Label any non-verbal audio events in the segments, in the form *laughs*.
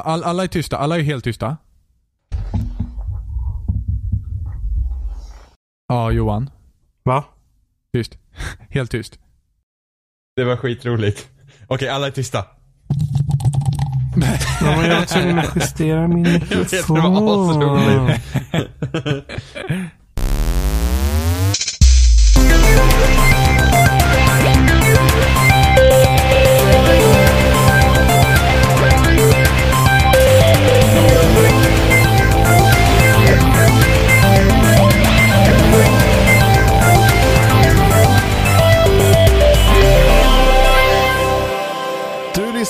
All, alla är tysta. Alla är helt tysta. Ja, Johan. Va? Tyst. *laughs* Helt tyst. Det var skitroligt. Okej, alla är tysta. Ja, men jag var tvungen att justera min *laughs* vet, det var asroligt. *laughs*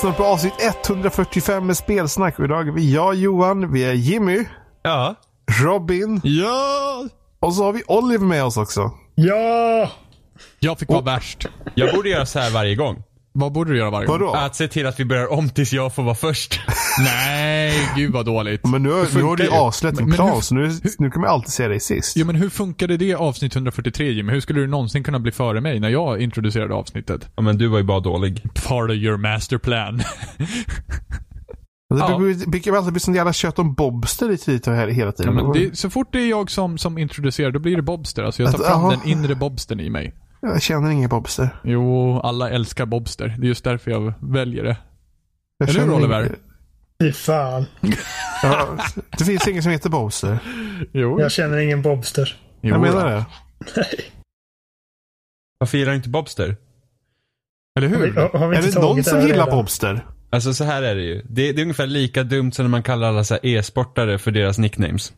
lyssnar på avsnitt 145 med spelsnack och idag är vi jag Johan, vi är Jimmy, Ja. Robin Ja! och så har vi Oliver med oss också. Ja! Jag fick vara värst. Jag borde göra så här varje gång. Vad borde du göra varje gång? Vadå? Att se till att vi börjar om tills jag får vara först. *laughs* Nej, gud vad dåligt. Men nu, nu har du ju ju. avslöjat din Men- men plan hur- så nu, nu kan man alltid se dig sist. Jo men hur funkade det avsnitt 143 Jimmy? Hur skulle du någonsin kunna bli före mig när jag introducerade avsnittet? Ja, men du var ju bara dålig. Part of your master plan. *laughs* Det Ja. brukar- brukar alltid bli sån jävla kött om Bobster i tid och här hela Ja, tiden. men det, så fort det är jag som, som introducerar, då blir det Bobster. Alltså jag tar Att- fram jaha. den inre Bobstern i mig. Jag känner ingen Bobster. Jo, alla älskar Bobster. Det är just därför jag väljer det. Jag Eller hur, Oliver? ingen- Fy fan. Ja, det finns ingen som heter Bobster. Jo. Jag känner ingen Bobster. jo Jag menar det. Varför gillar du inte Bobster? Eller Har vi, hur? har vi Är det någon som gillar redan? Bobster? Alltså så här är det ju. Det, det är ungefär lika dumt som när man kallar alla e-sportare för deras nicknames.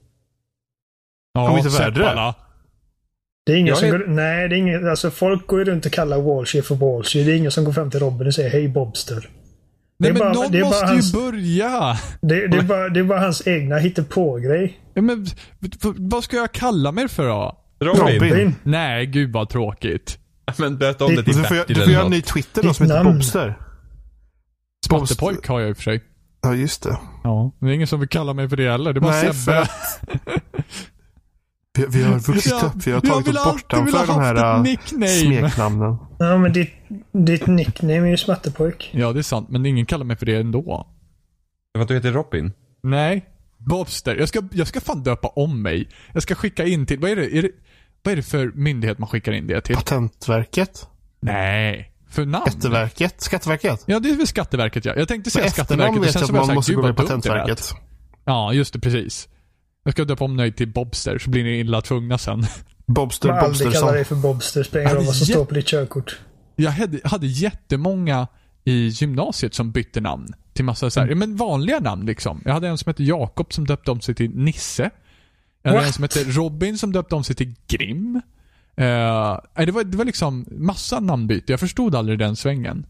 Ja, Kom inte värre. Det är ingen Jag som är- går, nej, det är ingen, alltså folk går ju runt och kallar Walshy för Walshy. Det är ingen som går fram till Robin och säger hej Bobster. Nej är men bara- någon det är bara måste hans- ju börja. Det, det, är bara, det är bara hans egna hittepå-grej. Ja, men, vad ska jag kalla mig för då? Robin. Robin. Nej, gud vad tråkigt. Men döp om det Du till Du får, Bertil du får göra en ny Twitter då som heter. Bobster. Spattepojk har jag i och för sig. Ja, just det. Ja, det är ingen som vill kalla mig för det heller. Det var Nej, Sebbe. *laughs* Vi, vi har *laughs* vuxit upp. Vi har tagit oss bortanför de här äh, smeknamnen. Ja, men ditt, ditt nickname är ju Smattepojk. Ja, det är sant. Men ingen kallar mig för det ändå. För att du heter Robin? Nej. Bobster. Jag ska, jag ska fan döpa om mig. Jag ska skicka in till, vad är det, är det vad är det för myndighet man skickar in det till? Patentverket. Nej. För namn? Skatteverket. Skatteverket. Ja, det är väl Skatteverket ja. Jag tänkte säga Skatteverket efternamn och vet sen jag så att var jag man måste såhär, gå gud vad dumt det. Ja, just det, precis. Jag ska döpa om mig till Bobster, så blir ni illa tvungna sen. Bobster Man aldrig kallar dig för Bobster. Spelar ingen roll vad som står på ditt körkort. Jag hade, hade jättemånga i gymnasiet som bytte namn till massa så här, ja, men vanliga namn liksom. Jag hade en som hette Jakob som döpte om sig till Nisse. Jag hade What? en som hette Robin som döpte om sig till Grim. Eh, nej, det, var, det var liksom massa namnbyte. Jag förstod aldrig den svängen.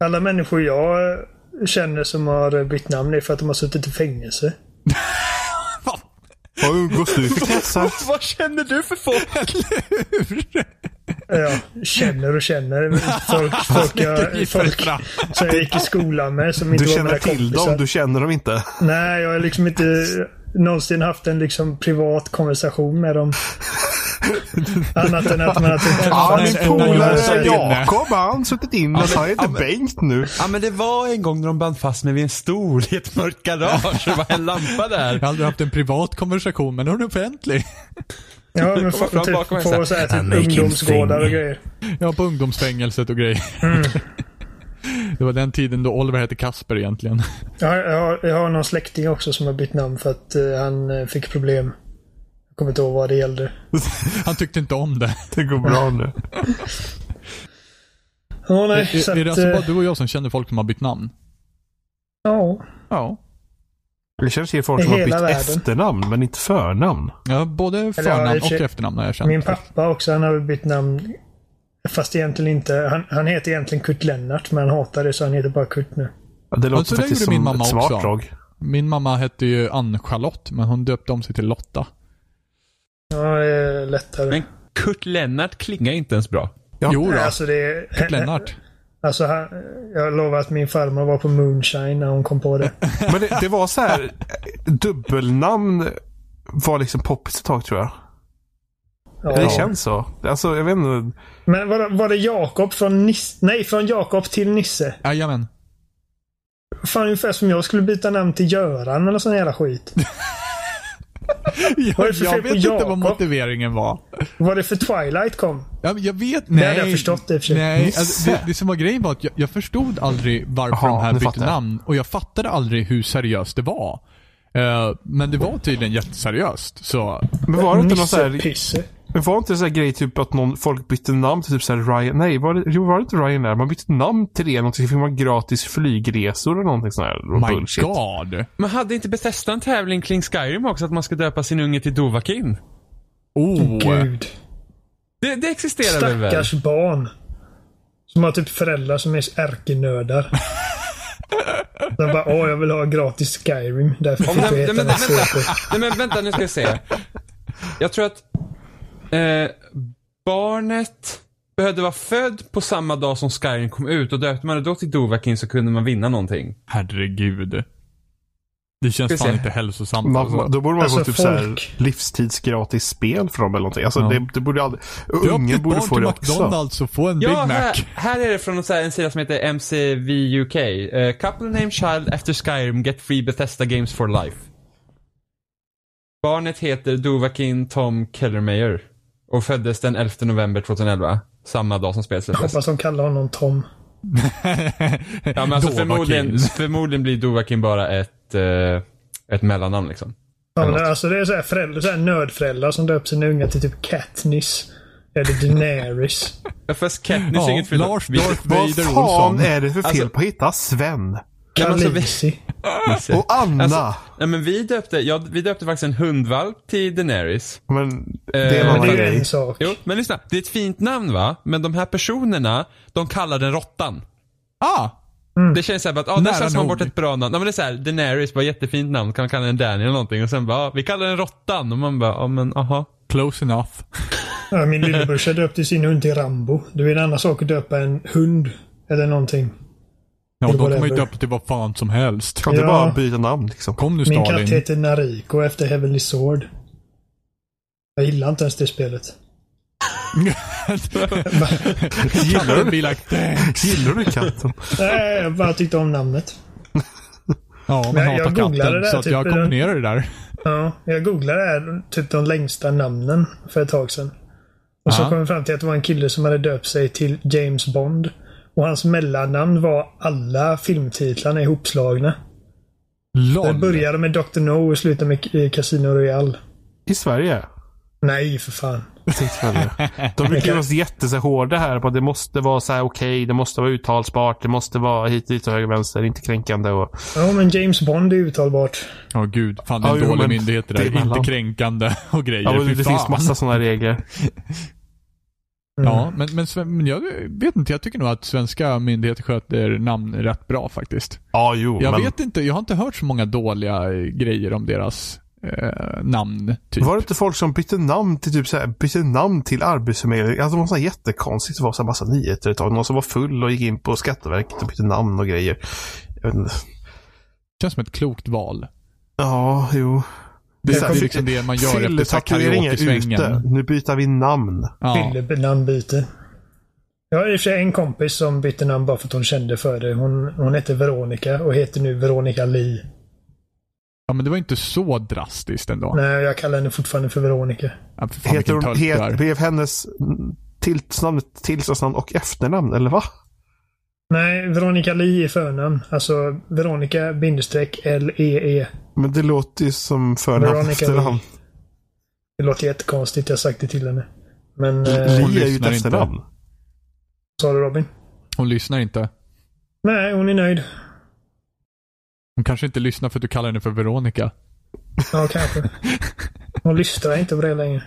Alla människor jag känner som har bytt namn är för att de har suttit i fängelse. *laughs* Vad umgås du för kretsar? *laughs* Vad känner du för folk? *laughs* Ja, känner och känner. Folk, *laughs* folk, jag, folk som jag gick i skolan med som inte Du var känner till kompisar. dem, du känner dem inte. Nej, jag har liksom inte någonsin haft en liksom privat konversation med dem. *laughs* Annat än att man har typ Ja, min polare Jakob, han har suttit inne så han heter Bengt nu. Ja men det var en gång när de band fast mig vid en stol i ett mörkt garage. Det var en lampa där. Jag har aldrig haft en privat konversation, men hon är offentlig. Ja, men fram typ på så här, här, "I'm typ ungdomsgårdar och thing." grejer. Ja, på ungdomsfängelset och grejer. *laughs* Det var den tiden då Oliver hette Kasper egentligen. *laughs* Jag har, jag, har, jag har någon släkting också som har bytt namn för att eh, han eh, fick problem. Jag kommer inte ihåg vad det gällde. *laughs* Han tyckte inte om det. Det går bra nu. Ja, nej. är, så är det att, alltså bara du och jag som känner folk som har bytt namn? Ja. Ja. Jag känner till folk som har bytt världen. efternamn, men inte förnamn. Ja, både förnamn och efternamn har jag känt. Min pappa också, han har bytt namn. Fast egentligen inte. Han, han heter egentligen Kurt Lennart, men han hatar det så han heter bara Kurt nu. Ja, det låter Alltså, det faktiskt gjorde min som mamma ett smart också. drag. Min mamma hette ju Ann-Charlotte, men hon döpte om sig till Lotta. Ja, det är lättare. Men Kurt Lennart klingar inte ens bra. Ja. Jo då, alltså det är... Kurt Lennart. *laughs* Alltså, han, jag lovar att min farmor var på moonshine när hon kom på det. *laughs* Men det, det var så här, dubbelnamn var liksom poppis ett tag tror jag. Ja. Det känns så. Alltså, jag vet inte. Men var, var det Jakob från Nisse? Nej, från Jakob till Nisse. Jajamän. Fan, ungefär som jag skulle byta namn till Göran eller sån jävla skit. *laughs* Jag, det jag vet inte vad motiveringen var. Var det för Twilight kom? Ja, jag vet, Det nej. hade jag förstått i och för sig. Nej, alltså, det, det som var grejen var att jag, jag förstod aldrig varför Jaha, de här bytte namn. Och jag fattade aldrig hur seriöst det var. Eh, men det var tydligen jätteseriöst. Så, Men var det inte någon så här, Nisse-pisse. Men var det inte sån här grej typ att någon, folk bytte namn till typ så Ryan, nej var det, jo var det inte Ryan där? Man bytte namn till det, någonting, så fick man gratis flygresor eller någonting sånt här. my bullshit. god. Men hade inte Bethesda en tävling kring Skyrim också? Att man ska döpa sin unge till Dovakin? Oh. Gud. Det, det existerar väl? Stackars barn. Som har typ föräldrar som är ärkenördar. *laughs* De bara, åh jag vill ha gratis Skyrim. Därför fick jag heta men, något nej men vänta, nu ska jag se. Jag tror att eh, barnet behövde vara född på samma dag som Skyrim kom ut och döpte man det då till Dovakin så kunde man vinna någonting. Herregud. Det känns fan inte hälsosamt. Man, alltså. då borde man Alltså, få typ så här folk- livstidsgratis spel för dem eller någonting. Alltså Ja. det, det borde aldrig... Ungen ditt borde få det också. McDonalds och få en Big Ja, Mac. här, här är det från så här, en sida som heter MCV UK. Eh, couple named child after Skyrim get free Bethesda games for life. Barnet heter Dovakin Tom Kellermeyer och föddes den 11 november 2011. Samma dag som spelet släpptes. Hoppas de kallar honom Tom. *laughs* Ja, men alltså förmodligen, *laughs* förmodligen blir Dovakin bara ett, eh, ett mellannamn liksom. Ja, men alltså det är så här föräldrar, så här nördföräldrar som döper sina unga till typ Katniss. Eller Daenerys. *laughs* Fast Katniss Ja, är inget fel. Lars Darth Vad Vader fan Olsson. är det för fel Alltså- på att hitta Sven? Ja, alltså, Khaleesi. Nisse. Och Anna. Alltså, nej, men vi döpte, ja, vi döpte faktiskt en hundvalp till Daenerys. men det är en Eh, det är en sak. Jo, men lyssna. Det är ett fint namn va? Men de här personerna, de kallar den råttan. Ah! Det känns såhär att, ah, där slösar man bort ett bra namn. Ja, men det är såhär, Daenerys var jättefint namn, kan man kalla den Danny eller någonting. Och sen bara, ah, vi kallar den råttan. Och man bara, ja men aha. Close enough. Ja, min lillebrorsa döpte sin hund till Rambo. Det är en annan sak att döpa en hund. Eller någonting. Ja, kan man ju döpa till vad fan som helst. Kan du Ja. bara byta namn liksom? Kom nu Min katt Stalin. heter Nariko efter Heavenly Sword. Jag gillar inte ens det spelet. *laughs* Gillar du Like? Gillar du katten? Nej, jag bara tyckte om namnet. Ja, man Men hatar jag googlade katten. det Så att typ jag kombinerar det där. Ja, jag googlade det här, typ de längsta namnen för ett tag sedan. Och så Ja. kom jag fram till att det var en kille som hade döpt sig till James Bond. Och hans mellannamn var alla filmtitlarna ihopslagna. Det LOL. började med Dr. No och slutade med Casino Royale. I Sverige? Nej, för fan. Det. De brukar vara så jättehårda här på att det måste vara så här okej, det måste vara uttalsbart, det måste vara hit, dit och höger, vänster, inte kränkande och... Ja, men James Bond är uttalbart. Ja, gud. Fan, det är Ja, en jo, dålig myndighet det där. det. Inte kränkande och grejer. Ja, det finns massa sådana regler. *laughs* Mm. Ja, men, men, men jag vet inte. Jag tycker nog att svenska myndigheter sköter namn rätt bra faktiskt. Ja, jo, Jag men... vet inte. Jag har inte hört så många dåliga grejer om deras eh, namn. Typ. Var det inte folk som bytte namn till typ bytte namn till Arbetsförmedlingen? Alltså det var så jättekonstigt. Det var så här massa nyheter ett tag. Någon som var full och gick in på Skatteverket och bytte namn och grejer. Jag vet inte. känns som ett klokt val. Ja, jo. Det, är så det är liksom det man gör efter så karaoke-svängen. Nu byter vi namn. Ja. Fylle-namnbyte. Jag har i och för sig en kompis som bytte namn bara för att hon kände för det. Hon, hon hette Veronica och heter nu Veronica Lee. ja, men det var inte så drastiskt ändå. Nej, jag kallar henne fortfarande för Veronica. Ja, för fan, Heter hon, het, blev hennes tillsnamn, tillståndsnamn och efternamn, eller va? Nej, Veronica Lee är förnamn. Alltså Veronica bindestreck L-E-E. Men det låter ju som förnamn efternamn. Lee. Det låter jättekonstigt. Jag har sagt det till henne. Men... Eh, Li är ju ett efternamn. sa du Robin? Hon lyssnar inte. Nej, hon är nöjd. Hon kanske inte lyssnar för att du kallar henne för Veronica. Ja, kanske. Hon lyssnar inte på det längre.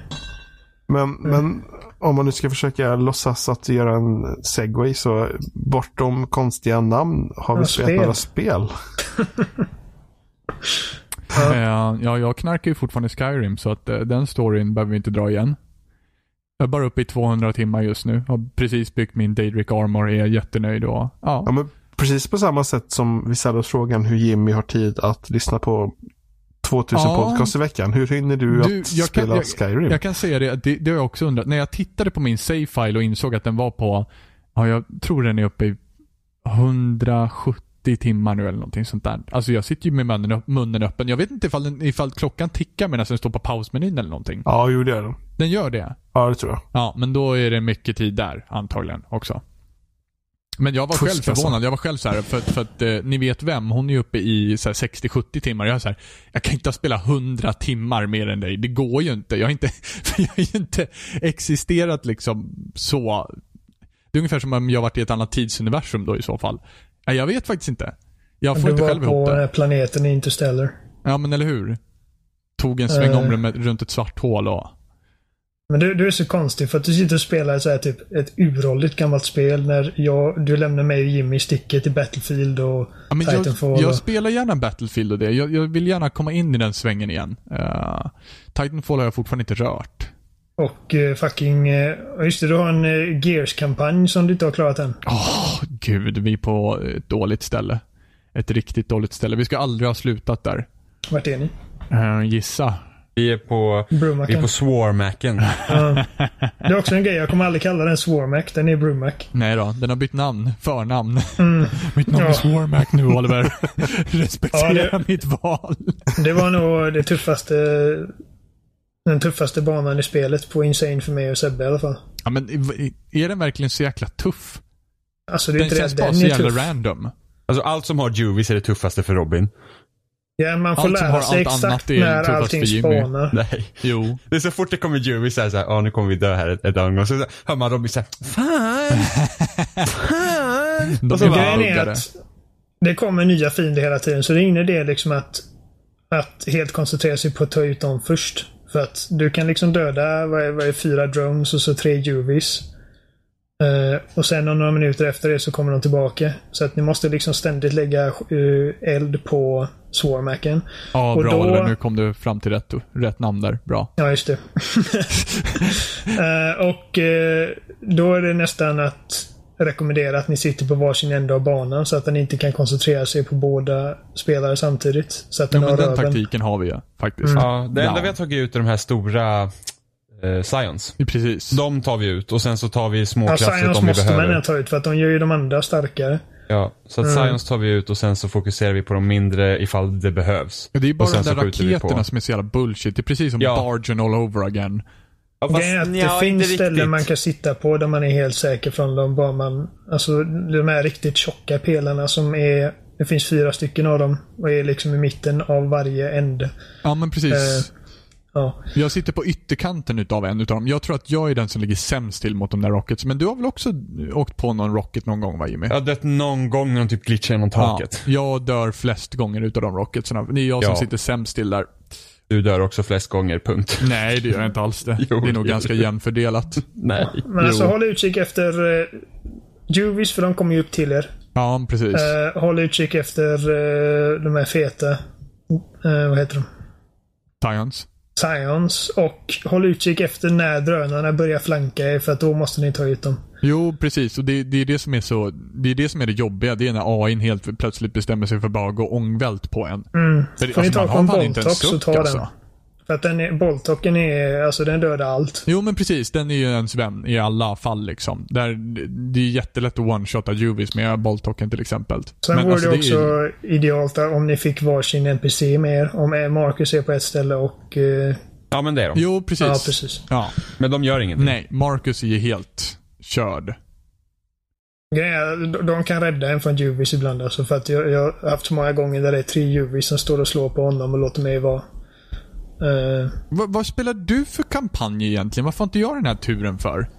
Men, men om man nu ska försöka låtsas att göra en segway så bortom konstiga namn har vi Ja, spelat spel. några spel. *laughs* Ja. Eh, ja, jag knarkar ju fortfarande Skyrim så att eh, den storyn behöver vi inte dra igen. Jag är bara uppe i 200 timmar just nu. Har precis byggt min Daedric Armor, är jättenöjd och Ja, ja. men precis på samma sätt som vi ställer oss frågan hur Jimmy har tid att lyssna på 2000 Ja. podcast i veckan. Hur hinner du, Du, att jag kan- spela jag- Skyrim? Jag kan säga det, det, det har jag också undrat. När jag tittade på min save-file och insåg att den var på, ja jag tror den är uppe i 170 90 timmar nu eller någonting sånt där. Alltså jag sitter ju med munnen, munnen öppen. Jag vet inte ifall, den, ifall klockan tickar medan den står på pausmenyn eller någonting. Ja, jo det är den. Den gör det. Ja, det tror jag. Ja, men då är det mycket tid där antagligen också. Men jag var själv Fuska så. förvånad. Jag var själv så här, för, för att eh, ni vet vem, hon är uppe i så här 60-70 timmar. Jag är så här, jag kan inte spela 100 timmar mer än dig. Det går ju inte. Jag har inte, *laughs* jag har ju inte existerat liksom så. Det är ungefär som om jag varit i ett annat tidsuniversum då i så fall. Nej, jag vet faktiskt inte. Jag får Du inte var själv ihop på det. den här planeten i Interstellar. Ja, men eller hur? Tog en sväng Eh. om med, runt ett svart hål och... Men du, du är så konstig för att du sitter och spelar så här, typ ett uråldrigt gammalt spel när jag, du lämnar mig och Jimmy i sticket i Battlefield och Ja, men jag, Titanfall. jag och- spelar gärna Battlefield och det. Jag, jag vill gärna komma in i den svängen igen. Uh, Titanfall har jag fortfarande inte rört. Och eh, fucking... eh, just det, du har en uh, Gears-kampanj som du inte har klarat än. Åh, gud. Vi är på ett dåligt ställe. Ett riktigt dåligt ställe. Vi ska aldrig ha slutat där. Vart är ni? Eh, gissa. Vi är på, vi är på Swarmacken. *laughs* Ja. Det är också en grej. Jag kommer aldrig kalla den Swarmac. Den är Brewmac. Nej då, den har bytt namn. Förnamn. *laughs* Mitt namn är Ja. Swarmac nu, Oliver. *laughs* Respektera Ja, det- mitt val. Det var nog det tuffaste... Den tuffaste banan i spelet på Insane för mig och Sebbe i alla fall. Ja, men är den verkligen så jäkla tuff? Alltså det är Den inte det. känns bara Den så jävla tuff. random. Alltså allt som har Juvis är det tuffaste för Robin. Ja, man får Allt som lära har sig allt annat exakt är när allting för Jimmy. spanar. Nej. Jo. *laughs* Det är så fort det kommer Juvis så här, så här, ja nu kommer vi dö här ett, ett ögonblick. Så hör man Robin säga Fan! Fan! *laughs* De Och så Grejen är att det kommer nya fiender hela tiden, så det är ingen idé liksom att, att helt koncentrera sig på att ta ut dem först. För att du kan liksom döda, vad är, vad är fyra drones och så tre juvis. Eh, och sen om några minuter efter det så kommer de tillbaka. Så att ni måste liksom ständigt lägga eh, eld på Swarmacken. Ja, Och bra då- Oliver. Nu kom du fram till rätt, rätt namn där. Bra. Ja, just det. *laughs* *laughs* Eh, och då är det nästan att rekommendera att ni sitter på varsin ände av banan så att den inte kan koncentrera sig på båda spelare samtidigt. Så att Ja, den men har den röven. taktiken har vi ju faktiskt. Ja, det enda Ja. vi har tagit ut är de här stora eh, Scions. Precis. De tar vi ut och sen så tar vi små Ja, Science om vi måste man behöver. ändå ta ut för att de gör ju de andra starkare. Ja, så att Mm. Science tar vi ut och sen så fokuserar vi på de mindre ifall det behövs. Ja, det är bara de där så skjuter vi på. raketerna som är så jävla bullshit. Det är precis som Ja. Bargen all over again. Ja, är att det finns ställen man kan sitta på där man är helt säker från dem. Bara man, alltså de här riktigt tjocka pelarna som är det finns fyra stycken av dem och är liksom i mitten av varje ände. Ja, men precis. Eh. Ja. Jag sitter på ytterkanten utav en utav dem. Jag tror att jag är den som ligger sämst till mot de där rockets. Men du har väl också åkt på någon rocket någon gång va Jimmy? Jag har dött någon gång när de typ glitchar genom taket. Ja, jag dör flest gånger utav de rocketsarna. Det är jag som Ja. sitter sämst till där. Du dör också flest gånger, punkt. Nej, det gör jag inte alls det. *laughs* Jo, det är nog ganska jämnfördelat. *laughs* Nej. Men alltså Jo. håll utkik efter uh, Juvis för de kommer ju upp till er. Ja, precis. Eh, håll utkik efter eh, de här feta, eh, vad heter de? Science. Scions. Och håll utkik efter när drönarna börjar flanka er för att då måste ni ta ut dem. Jo, precis. Och det, det är det som är så, det är det som är det jobbiga. Det är när AI helt plötsligt bestämmer sig för att bara gå ångvält på en. Mm. För alltså, man har fan inte en suck, alltså. den. För att den är, Boltocken är, alltså den dödar allt. Jo men precis, den är ju ens vän i alla fall liksom. Där, det är jättelätt att one-shotta Juvis med Boltocken till exempel. Sen Men vore alltså, det är ju- också idealt om ni fick varsin NPC med er. Om eh, Marcus är på ett ställe och... eh, Ja, men det är de. Jo, precis. ja, precis. Ja. Men de gör ingenting. Nej, Marcus är ju helt körd. Är, de- de kan rädda en från Juvis ibland alltså. För att jag, jag har haft så många gånger där det är tre Juvis som står och slår på honom och låter mig vara. Va, vad spelar du för kampanj egentligen? Varför har inte jag den här turen för?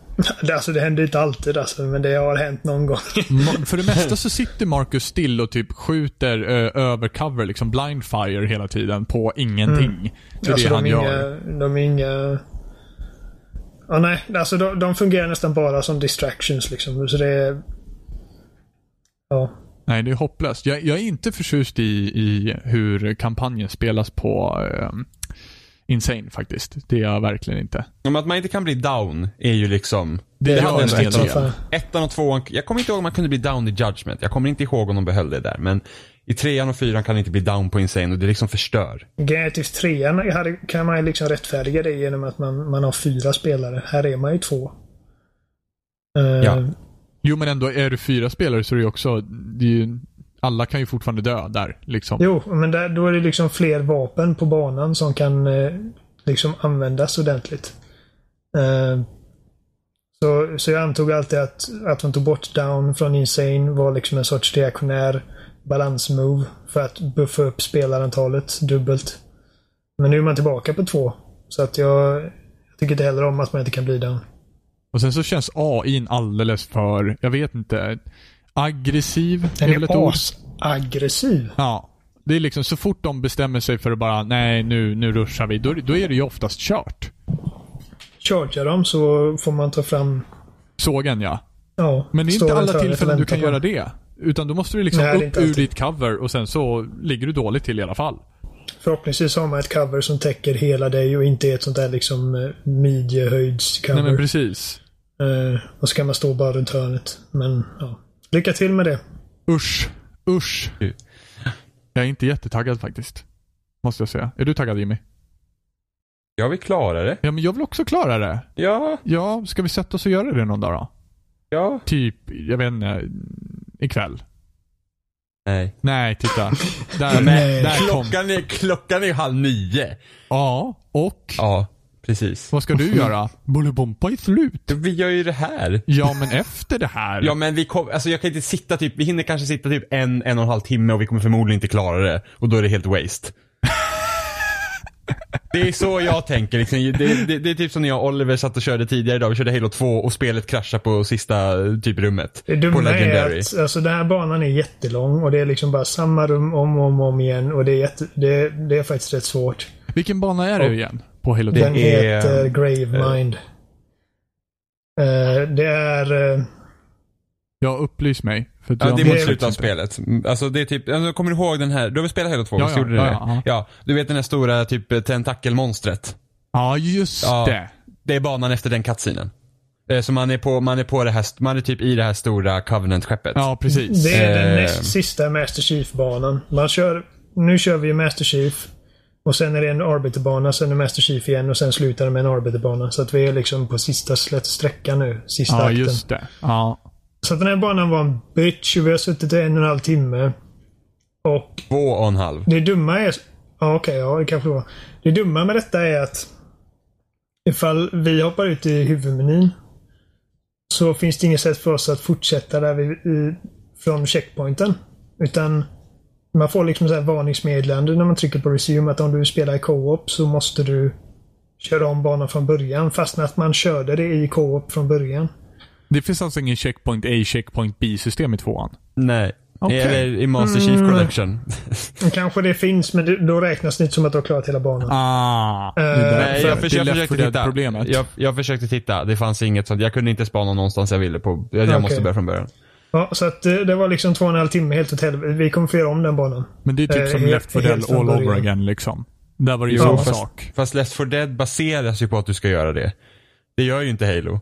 det, *laughs* alltså det händer inte alltid alltså, men det har hänt någon gång. *laughs* För det mesta så sitter Marcus still och typ skjuter uh, över cover, liksom blind fire hela tiden på ingenting. Det är alltså det han de gör. inga... De är inga... Ja, nej. Alltså de, de fungerar nästan bara som distractions liksom. Så det är... Ja. Nej, det är hopplöst. Jag, jag är inte förtjust i, i hur kampanjen spelas på ehm, Insane faktiskt. Det är jag verkligen inte. Om att man inte kan bli down är ju liksom... Det Det stor del. fan. Ettan och tvåan, jag kommer inte ihåg om man kunde bli down i Judgment. Jag kommer inte ihåg om de behöll det där. Men i trean och fyran kan man inte bli down på Insane och det liksom förstör. Just trean hade- kan man ju liksom rättfärdiga det genom att man, man har fyra spelare. Här är man ju två. Eh, Ja. Jo, men ändå är du fyra spelare så är det ju också, det är ju Alla kan ju fortfarande dö där. Liksom. Jo, men där, då är det liksom fler vapen på banan som kan eh, liksom användas ordentligt. Eh, så, så jag antog alltid att, att de tog bort down från Insane var liksom en sorts reaktionär balansmove för att buffa upp spelarantalet dubbelt. Men nu är man tillbaka på två. Så att jag, jag tycker inte heller om att man inte kan bli down. Och sen så känns AI alldeles för, jag vet inte, aggressiv. Den är är asaggressiv. Ja. Det är liksom så fort de bestämmer sig för att bara, nej nu, nu ruschar vi, då, då är det ju oftast kört. Chargear dem så får man ta fram... Sågen ja. Ja, Men det är inte alla tillfällen du kan göra det. Utan då måste du liksom Nej, är upp ur ditt cover och sen så ligger du dåligt till i alla fall. Förhoppningsvis har man ett cover som täcker hela dig och inte ett sånt där liksom eh, midjehöjds-cover. Nej men precis. Eh, och så kan man stå bara runt hörnet. Men ja. Lycka till med det. Usch. Usch. Jag är inte jättetaggad faktiskt. Måste jag säga. Är du taggad Jimmy? Jag vill klara det. Ja men jag vill också klara det. Ja, Ja, ska vi sätta oss och göra det någon dag då? ja. Typ, jag vet inte, ikväll. Nej. Nej, titta. *laughs* Där, Nej. där kom. Klockan är, klockan är halv nio. Ja, och Ja, precis. vad ska du göra? Bolibompa är slut. Vi gör ju det här. Ja, men efter det här. Ja men vi kom, alltså jag kan inte sitta typ, vi hinner kanske sitta typ en, en och en halv timme och vi kommer förmodligen inte klara det. Och då är det helt waste. *laughs* Det är så jag tänker liksom. det, det, det är typ som när jag och Oliver satt och körde tidigare idag. Vi körde Halo 2 och spelet kraschade på sista typ rummet. Det på dumma Legendary. är att alltså, den här banan är jättelång och det är liksom bara samma rum om och om, och om igen. Och det är, jätte, det, det är faktiskt rätt svårt. Vilken bana är det igen? På Halo 2? Den är- heter Gravemind. Eh, det är... eh, Ja, upplys mig. För Ja, det är mot slutet av spelet. Alltså det är typ, alltså, kommer du ihåg den här, du har väl spelat Halo 2? Ja, ja, ja, det? ja. ja. Du vet den här stora typ tentakelmonstret. Ja, just Ja. det. Det är banan efter den. Eh, Så man är på, man är på det här, man är typ i det här stora Covenant-skeppet. Ja, precis. Det är den Eh. näst sista Master Chief-banan. Man kör... Nu kör vi Master Chief. Och sen är det en Arbiterbana, sen är Master Chief igen och sen slutar det med en Arbiterbana. Så att vi är liksom på sista slätt sträcka nu. Sista Ja, akten. just det. Ja. Så att den här banan var en bitch och vi har suttit i en och en halv timme. Och Två och en halv. det dumma är... Ja, okej. ja, det kanske var. Det dumma med detta är att ifall vi hoppar ut i huvudmenyn så finns det inget sätt för oss att fortsätta där vi, i, från checkpointen. Utan man får liksom så här varningsmeddelande när man trycker på resume att om du spelar i co-op så måste du köra om banan från början fastän att man körde det i co-op från början. Det finns alltså ingen checkpoint A, checkpoint B-system i tvåan? Nej. Okej. Eller i Master Chief Mm. Collection. Kanske det finns men då räknas det inte som att du har klarat hela banan. Ah. Nej, jag, är jag försökte 4 Dead titta. problemet. Jag, jag försökte titta. Det fanns inget sånt. Jag kunde inte spana någonstans jag ville på. Jag, jag Okej. måste börja från början. Ja, så att eh, det var liksom två och en halv timme helt åt helvete. Vi kommer få göra om den banan. Men det är typ Eh, som helt- Left 4 Dead all over again liksom. Där var det ju samma fast- sak. Fast Left 4 Dead baseras ju på att du ska göra det. Det gör ju inte Halo.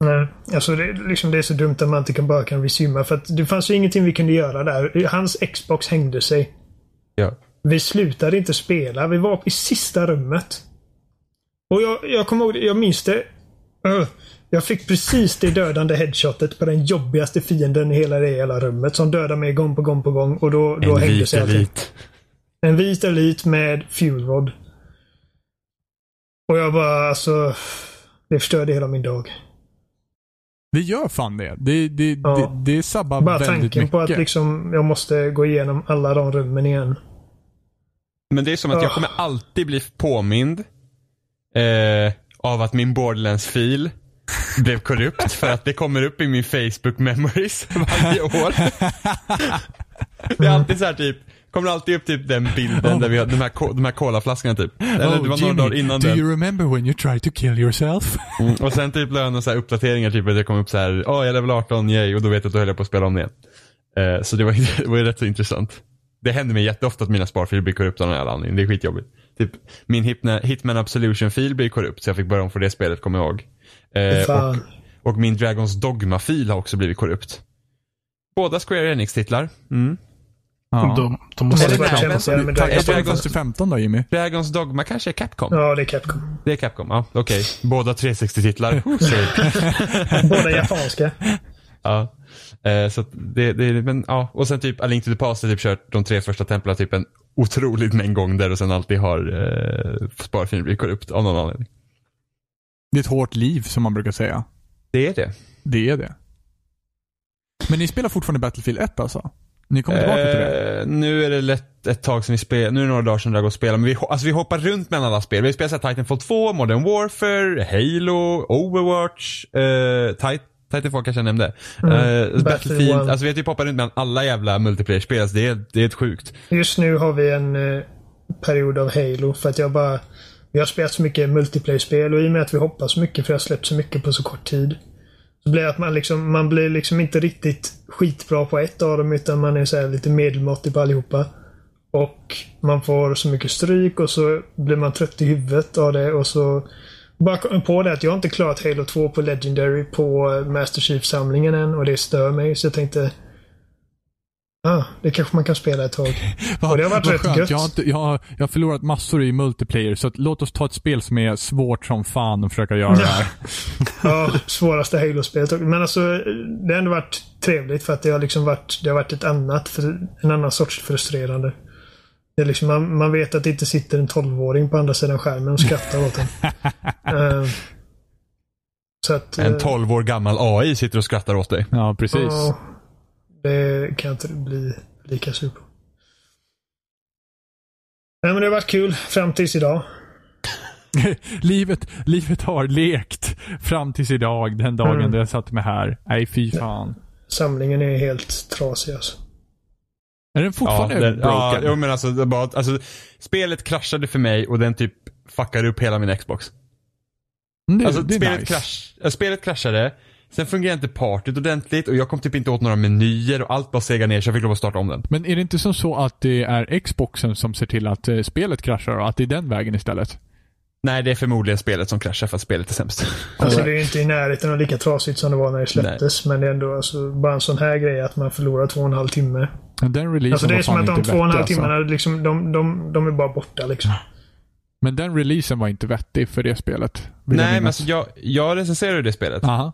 Nej, alltså det, liksom det är så dumt att man inte kan bara kan resuma för att det fanns ju ingenting vi kunde göra där. Hans Xbox hängde sig. Ja. Vi slutade inte spela. Vi var i sista rummet. Och jag, jag kommer ihåg jag minns det. Öh. Jag fick precis det dödande headshotet på den jobbigaste fienden i hela det hela rummet som dödade mig gång på gång på gång och då, då En hängde sig allting. elit. En vit elit med fuel rod. Och jag bara alltså... Det förstörde hela min dag. Det gör fan det. Det, det, Ja. det, det sabbar Bara väldigt tanken mycket. på att liksom jag måste gå igenom alla de rummen igen. Men det är som att jag Ah. kommer alltid bli påmind eh, av att min Borderlands-fil blev korrupt för att det kommer upp i min Facebook memories *laughs* varje år. Det är alltid så här typ, kommer alltid upp typ den bilden där vi har de här, de här colaflaskorna typ. Eller Oh, det var några dagar innan do den. you remember when you tried to kill yourself? Mm, och sen typ la jag så här uppdateringar typ att det kom upp så här, åh jag är level 18, yay, och då vet jag att då höll jag på att spela om det igen. Eh, så det var, *laughs* det var ju rätt så intressant. Det händer mig jätteofta att mina sparfiler blir korrupta av någon jävla anledning. Det är skitjobbigt. Typ, min Hitman Absolution-fil blir korrupt så jag fick börja om för det spelet, kommer jag ihåg. Eh, och, och min Dragons Dogma-fil har också blivit korrupt. Båda Square Enix-titlar. Mm. Ja. De, de måste... Nej, kämpa sig det. Dragons- Fantasy 15 då Jimmy? Dragons Dogma kanske är Capcom? Ja, det är Capcom. Det är Capcom, ja okej. Båda 360-titlar. *laughs* Oh, sorry. *laughs* Båda japanska. Ja. Eh, så det, det, men ja, och sen typ A Link to the Past har typ kört de tre första templen typ en otroligt mängd gånger och sen alltid har eh, sparfilen blivit korrupt av någon anledning. Det är ett hårt liv som man brukar säga. Det är det. Det är det. Men ni spelar fortfarande Battlefield 1 alltså? Ni kommer tillbaka till det? Eh, nu är det lätt ett tag sedan vi spelade, nu är det några dagar sedan jag går och spelade, men vi, alltså vi hoppar runt mellan alla spel. Vi spelar så här Titanfall 2, Modern Warfare, Halo, Overwatch, eh, Tit- Titanfall kanske jag nämnde. Mm. Eh, Battlefield, Battlefield. alltså vi har typ hoppat runt mellan alla jävla multiplayer-spel, alltså det är, det är ett sjukt. Just nu har vi en eh, period av Halo för att jag bara... Vi har spelat så mycket multiplayer-spel och i och med att vi hoppas så mycket för jag har släppt så mycket på så kort tid. Så blir det att man liksom, man blir liksom inte riktigt skitbra på ett av dem utan man är så här lite medelmåttig på allihopa. Och man får så mycket stryk och så blir man trött i huvudet av det och så bara kom på det att jag har inte klarat Halo 2 på Legendary på Master Chief-samlingen än och det stör mig så jag tänkte Ah, det kanske man kan spela ett tag. *laughs* Och det har varit rätt skönt. gött. Jag har, inte, jag, har, jag har förlorat massor i multiplayer, så att, låt oss ta ett spel som är svårt som fan och försöka göra det här. *laughs* Ja, svåraste Halo-spelet. Men alltså, det har ändå varit trevligt för att det har liksom varit, det har varit ett annat, en annan sorts frustrerande. Det är liksom, man, man vet att det inte sitter en 12-åring på andra sidan skärmen och skrattar åt en. *laughs* Eh, så att... En eh, 12 år gammal AI sitter och skrattar åt dig. Ja, precis. ja, det kan jag inte bli lika sur på. Nej, men det har varit kul fram tills idag. *laughs* livet, livet har lekt fram tills idag, den dagen Mm. då jag satte mig här. Nej, fy fan. Samlingen är helt trasig alltså. Är den fortfarande den- ja, broken? jo, men alltså, det bara, alltså, spelet kraschade för mig och den typ fuckade upp hela min Xbox. Mm, det, Alltså det spelet, nice. krasch, äh, spelet kraschade, sen fungerade inte partyt ordentligt och jag kom typ inte åt några menyer och allt bara segade ner så jag fick lov att starta om den. Men är det inte som så att det är Xboxen som ser till att eh, spelet kraschar och att det är den vägen istället? Nej, det är förmodligen spelet som kraschar för att spelet är sämst. *laughs* Alltså det är inte i närheten av lika trasigt som det var när det släpptes. Men det är ändå alltså, bara en sån här grej att man förlorar två och en halv timme. Den releasen Alltså det är var som att de två och en halv vettig, timmarna, alltså. liksom, de, de, de är bara borta liksom. Men den releasen var inte vettig för det spelet. Nej, men alltså, jag, jag recenserade det spelet. Aha.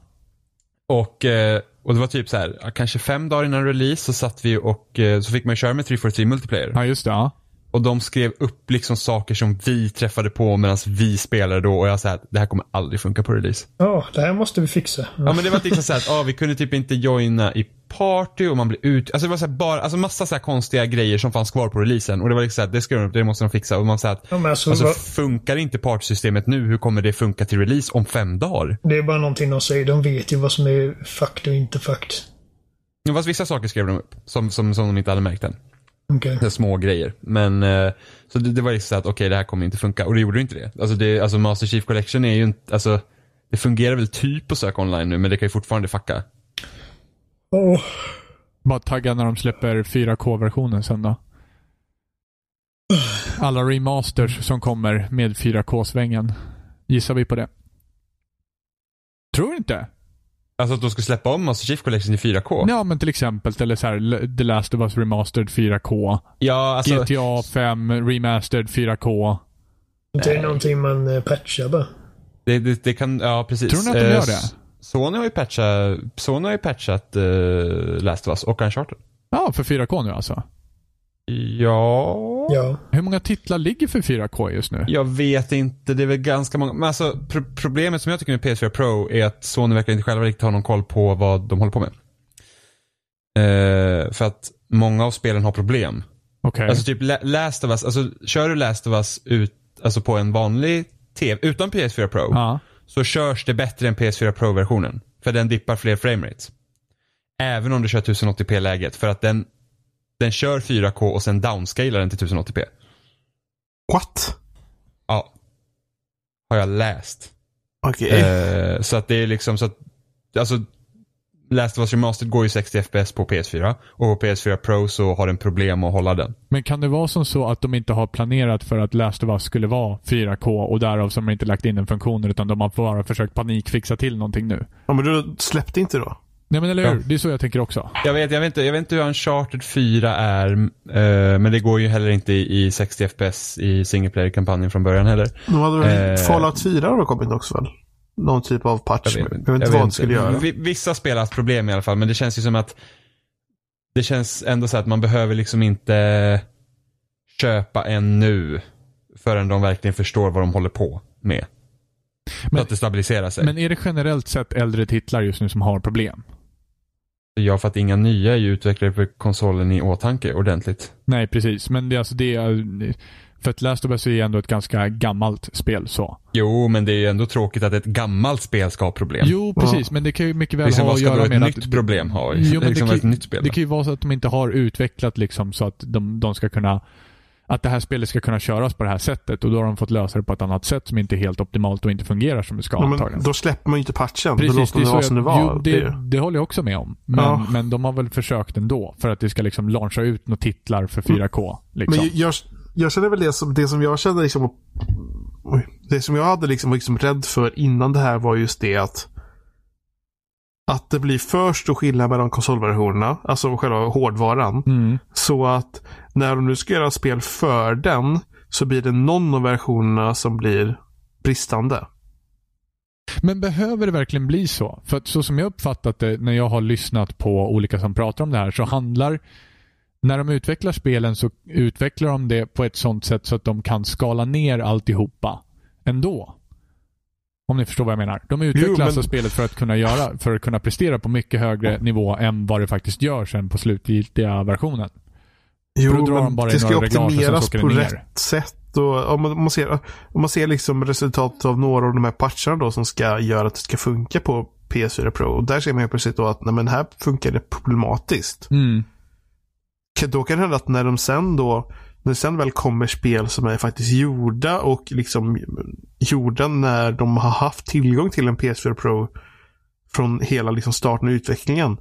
Och, eh, och det var typ så här, kanske fem dagar innan release så satt vi och eh, så fick man köra med 343 multiplayer. Ja, just det. Ja. Och de skrev upp liksom saker som vi träffade på medan vi spelade då och jag sa att det här kommer aldrig funka på release. Ja, det här måste vi fixa. Ja men det var liksom såhär att ah, vi kunde typ inte joina i party och man blev ut, alltså det var så här bara, alltså massa så konstiga grejer som fanns kvar på releasen och det var liksom såhär, det skrev de upp, det måste de fixa och man sa att Ja, alltså, Alltså vad- funkar inte partysystemet nu, hur kommer det funka till release om fem dagar? det är bara någonting de säger. De vet ju vad som är fucked och inte fucked. Ja, Fast vissa saker skrev de upp, som, som, som de inte hade märkt än. Här små grejer. Men, eh, så det, det var liksom så att okej det här kommer inte funka. Och det gjorde inte det. Alltså, det, alltså Master Chief Collection är ju inte, alltså det fungerar väl typ att söka online nu men det kan ju fortfarande fucka. Åh, Bara tagga när de släpper 4K-versionen sen då. Alla remasters som kommer med 4K-svängen. Gissar vi på det? Tror du inte? Alltså att de ska släppa om Master Chief Collection i 4K. Ja, men till exempel eller så här, The Last of Us Remastered 4K. Ja, alltså. GTA 5 Remastered 4K. det är någonting man eh, patchar bara. Det, det, det kan, ja precis. Tror ni att de Eh, gör det? Sony har ju patchat, Sony har ju patchat uh, Last of Us och Uncharted. Ja, för 4K nu alltså. Ja. Ja. Hur många titlar ligger för 4K just nu? Jag vet inte, det är väl ganska många. Men alltså pro problemet som jag tycker med PS4 Pro är att Sony verkar inte själva riktigt ha någon koll på vad de håller på med. Eh, för att många av spelen har problem. Okej. Alltså typ La- Last of Us, alltså kör du Last of Us ut, alltså på en vanlig TV, utan PS4 Pro, Ja. så körs det bättre än PS4 Pro-versionen. För den dippar fler framerates. Även om du kör 1080p-läget, för att den, den kör 4K och sen downscalar den till 1080p. What? Ja. Har jag läst. Okej. Eh, så att det är liksom så att, alltså Last of Us Remastered går ju 60 FPS på PS4 och på PS4 Pro så har den problem att hålla den. Men kan det vara som så att de inte har planerat för att Last of Us skulle vara 4K och därav som de inte lagt in den funktionen utan de har bara försökt panikfixa till någonting nu? Ja, men du släppte inte då? Nej men eller hur? Ja. Det är så jag tänker också. Jag vet, jag vet, inte, jag vet inte hur Uncharted 4 är, eh, men det går ju heller inte i, i 60 FPS i single player-kampanjen från början heller. De hade väl Eh. Fallout 4 har då kommit också väl? någon typ av patch. Jag vet, jag vet inte vad det skulle göra. Vi- Vissa spel har haft problem i alla fall, men det känns ju som att det känns ändå så att man behöver liksom inte köpa en nu förrän de verkligen förstår vad de håller på med. så Men- att det stabiliserar sig. Men är det generellt sett äldre titlar just nu som har problem? Ja, för att inga nya är ju utvecklade för konsolen i åtanke ordentligt. Nej, precis. Men det är alltså det är, För att Last of Us är ju ändå ett ganska gammalt spel så. Jo, men det är ju ändå tråkigt att ett gammalt spel ska ha problem. Jo, precis. Men det kan ju mycket väl liksom, ha vad att ska då göra ett med nytt att... problem ha? Jo, men liksom det, ett kan, nytt spel. det kan ju vara så att de inte har utvecklat liksom så att de, de ska kunna att det här spelet ska kunna köras på det här sättet och då har de fått lösa det på ett annat sätt som inte är helt optimalt och inte fungerar som det ska Ja, antagligen. då släpper man ju inte patchen. Precis, då låter det, vara som det var. jo, det, Det- det håller jag också med om. Men, Ja. men de har väl försökt ändå för att det ska liksom launcha ut några titlar för 4K. Liksom. Men jag, jag känner väl det som, det som jag kände liksom, det som jag hade liksom, liksom rädd för innan det här var just det att att det blir för stor skillnad mellan konsolversionerna, alltså själva hårdvaran. mm. Så att när de nu ska göra spel för den så blir det någon av versionerna som blir bristande. Men behöver det verkligen bli så? För att så som jag uppfattat det när jag har lyssnat på olika som pratar om det här så handlar när de utvecklar spelen så utvecklar de det på ett sånt sätt så att de kan skala ner alltihopa ändå. Om ni förstår vad jag menar. De utvecklar Jo, men- alltså spelet för att kunna göra, för att kunna prestera på mycket högre nivå än vad det faktiskt gör sen på slutgiltiga versionen. Jo, då drar de men bara det ska optimeras på ner. rätt sätt. Och om, man, om, man ser, om man ser liksom resultatet av några av de här patcherna då som ska göra att det ska funka på PS4 Pro. Och där ser man ju plötsligt då att nej, men här funkar det problematiskt. Mm. Då kan det hända att när de sen då när sen väl kommer spel som är faktiskt gjorda och liksom gjorda när de har haft tillgång till en PS4 Pro från hela liksom starten och utvecklingen.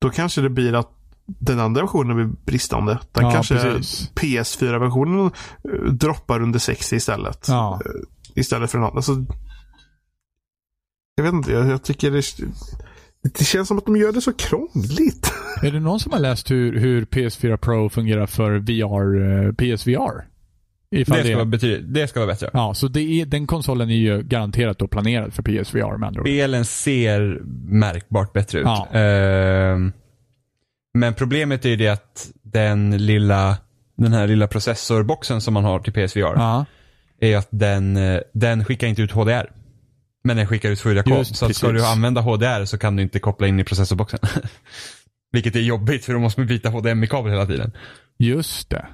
Då kanske det blir att den andra versionen blir bristande. Den Ja, kanske precis. PS4-versionen eh, droppar under 60 istället. Ja. Eh, Istället för en annan. Alltså, jag vet inte, jag, jag tycker det, det känns som att de gör det så krångligt. Är det någon som har läst hur, hur PS4 Pro fungerar för VR, eh, PSVR? Ifall Det det ska, vara är, bety- det ska vara bättre. ja, så det är, den konsolen är ju garanterat då planerad för PSVR med andra ord. Spelen ser märkbart bättre ut. Ja. Ehm, men problemet är ju det att den lilla, den här lilla processorboxen som man har till PSVR Ja, är att den, eh, den skickar inte ut HDR. Men den skickar ut 4K. Just så att ska du använda HDR så kan du inte koppla in i processorboxen. *laughs* Vilket är jobbigt för då måste man byta HDMI-kabel hela tiden. just det.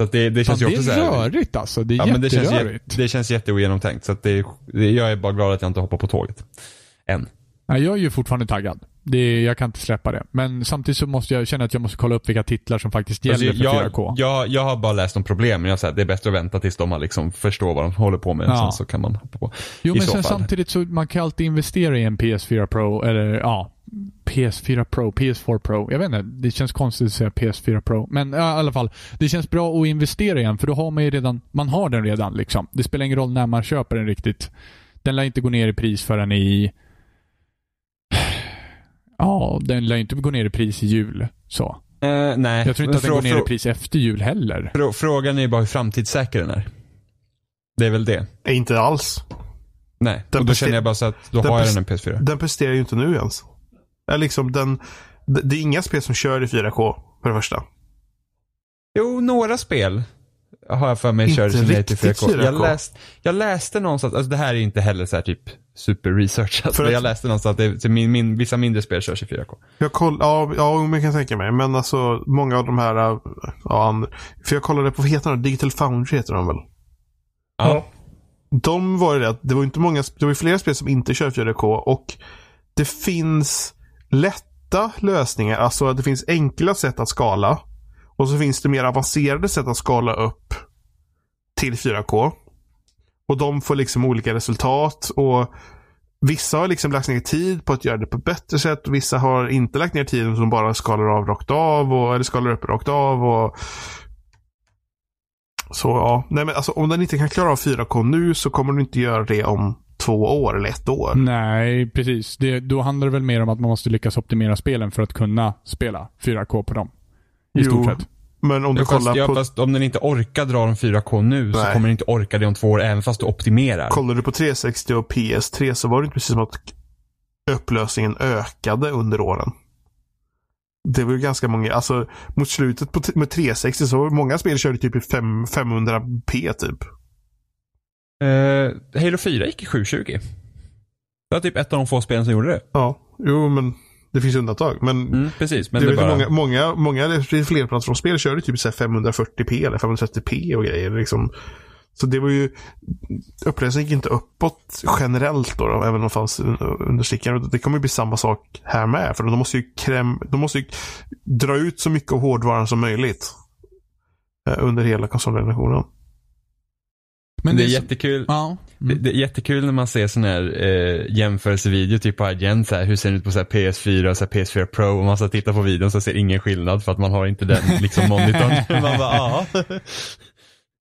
Så det, det Fan, känns ju det också så är här, rörigt alltså. Det är Ja, men det känns, jätterörigt. det känns jätteogenomtänkt. Så det, det, jag är bara glad att jag inte hoppar på tåget. Än. Ja, jag är ju fortfarande taggad. Det, jag kan inte släppa det. Men samtidigt så måste jag känna att jag måste kolla upp vilka titlar som faktiskt gäller Alltså, för jag, 4K. Jag, jag har bara läst om problemen. Jag säger det är bättre att vänta tills de har liksom förstår vad de håller på med. Ja. Sen så kan man hoppa på. jo, i men sen fall. samtidigt så man kan alltid investera i en PS4 Pro, eller ja, PS4 Pro, PS4 Pro. Jag vet inte, det känns konstigt att säga PS4 Pro. Men ja, i alla fall, det känns bra att investera i en för då har man ju redan, man har den redan liksom. Det spelar ingen roll när man köper den riktigt. Den lär inte gå ner i pris förrän i... Ja, den lär inte gå ner i pris i jul. Så. Eh, nej. Jag tror inte att den går ner i pris efter jul heller. frå- Frågan är ju bara hur framtidssäker den är. Det är väl det. Nej, inte alls. Nej, Den och då känner jag bara så att då den har jag den en PS4. Den presterar ju inte nu ens. Är liksom den, det, det är inga spel som kör i 4K för det första. Jo, några spel har jag för mig Inte kör i sin riktigt 4K. 4K. Jag, läst, jag läste någonstans, alltså det här är inte heller så här typ super research. Alltså, att- jag läste någonstans att det, så min, min, vissa mindre spel körs i 4K. Jag koll, ja, ja, jag kan tänka mig. Men alltså många av de här, äh, ja, and- för jag kollade på, vad heter de? Digital Foundry heter de väl? Ja. De var ju det att det var inte många, det var ju flera spel som inte kör 4K och det finns lätta lösningar, alltså det finns enkla sätt att skala. Och så finns det mer avancerade sätt att skala upp till 4K. Och de får liksom olika resultat och vissa har liksom lagt ner tid på att göra det på ett bättre sätt och vissa har inte lagt ner tiden som bara skalar av rakt av och, eller skalar upp rakt av och så ja, nej men alltså om den inte kan klara av 4K nu så kommer den inte göra det om två år eller ett år. Nej, precis. Det, då handlar det väl mer om att man måste lyckas optimera spelen för att kunna spela 4K på dem. I Jo. stort sett. Men om du Ja, fast, kollar ja, på, fast om den inte orkar dra de 4K nu så Nej. kommer den inte orka det om två år även fast du optimerar. kollar du på 360 och PS3 så var det inte precis som att upplösningen ökade under åren. Det var ju ganska många, alltså mot slutet på med 360 så var det många spel körde typ i fem- 500p typ. Eh, Halo 4 gick i 720. Det var typ ett av de få spelen som gjorde det. Ja, jo men det finns undantag. Men Mm, precis, men det det, bara... många, många, många flerplattformsspel körde typ så här 540p eller 530p och grejer. Liksom. Så det var ju, upplösningen gick inte uppåt generellt då, då även om det fanns understickare. Det kommer ju bli samma sak här med. För de måste ju, kräm, de måste ju dra ut så mycket av hårdvaran som möjligt. eh, Under hela konsolgenerationen. Men det är så- jättekul. Ja. Det, Mm. det är jättekul när man ser sån här eh, jämförelsevideo typ på IGN så här, hur ser den ut på så här, PS4 och så här, PS4 Pro och man ska titta på videon så ser ingen skillnad för att man har inte den liksom monitorn. *laughs* man bara, ja. *laughs*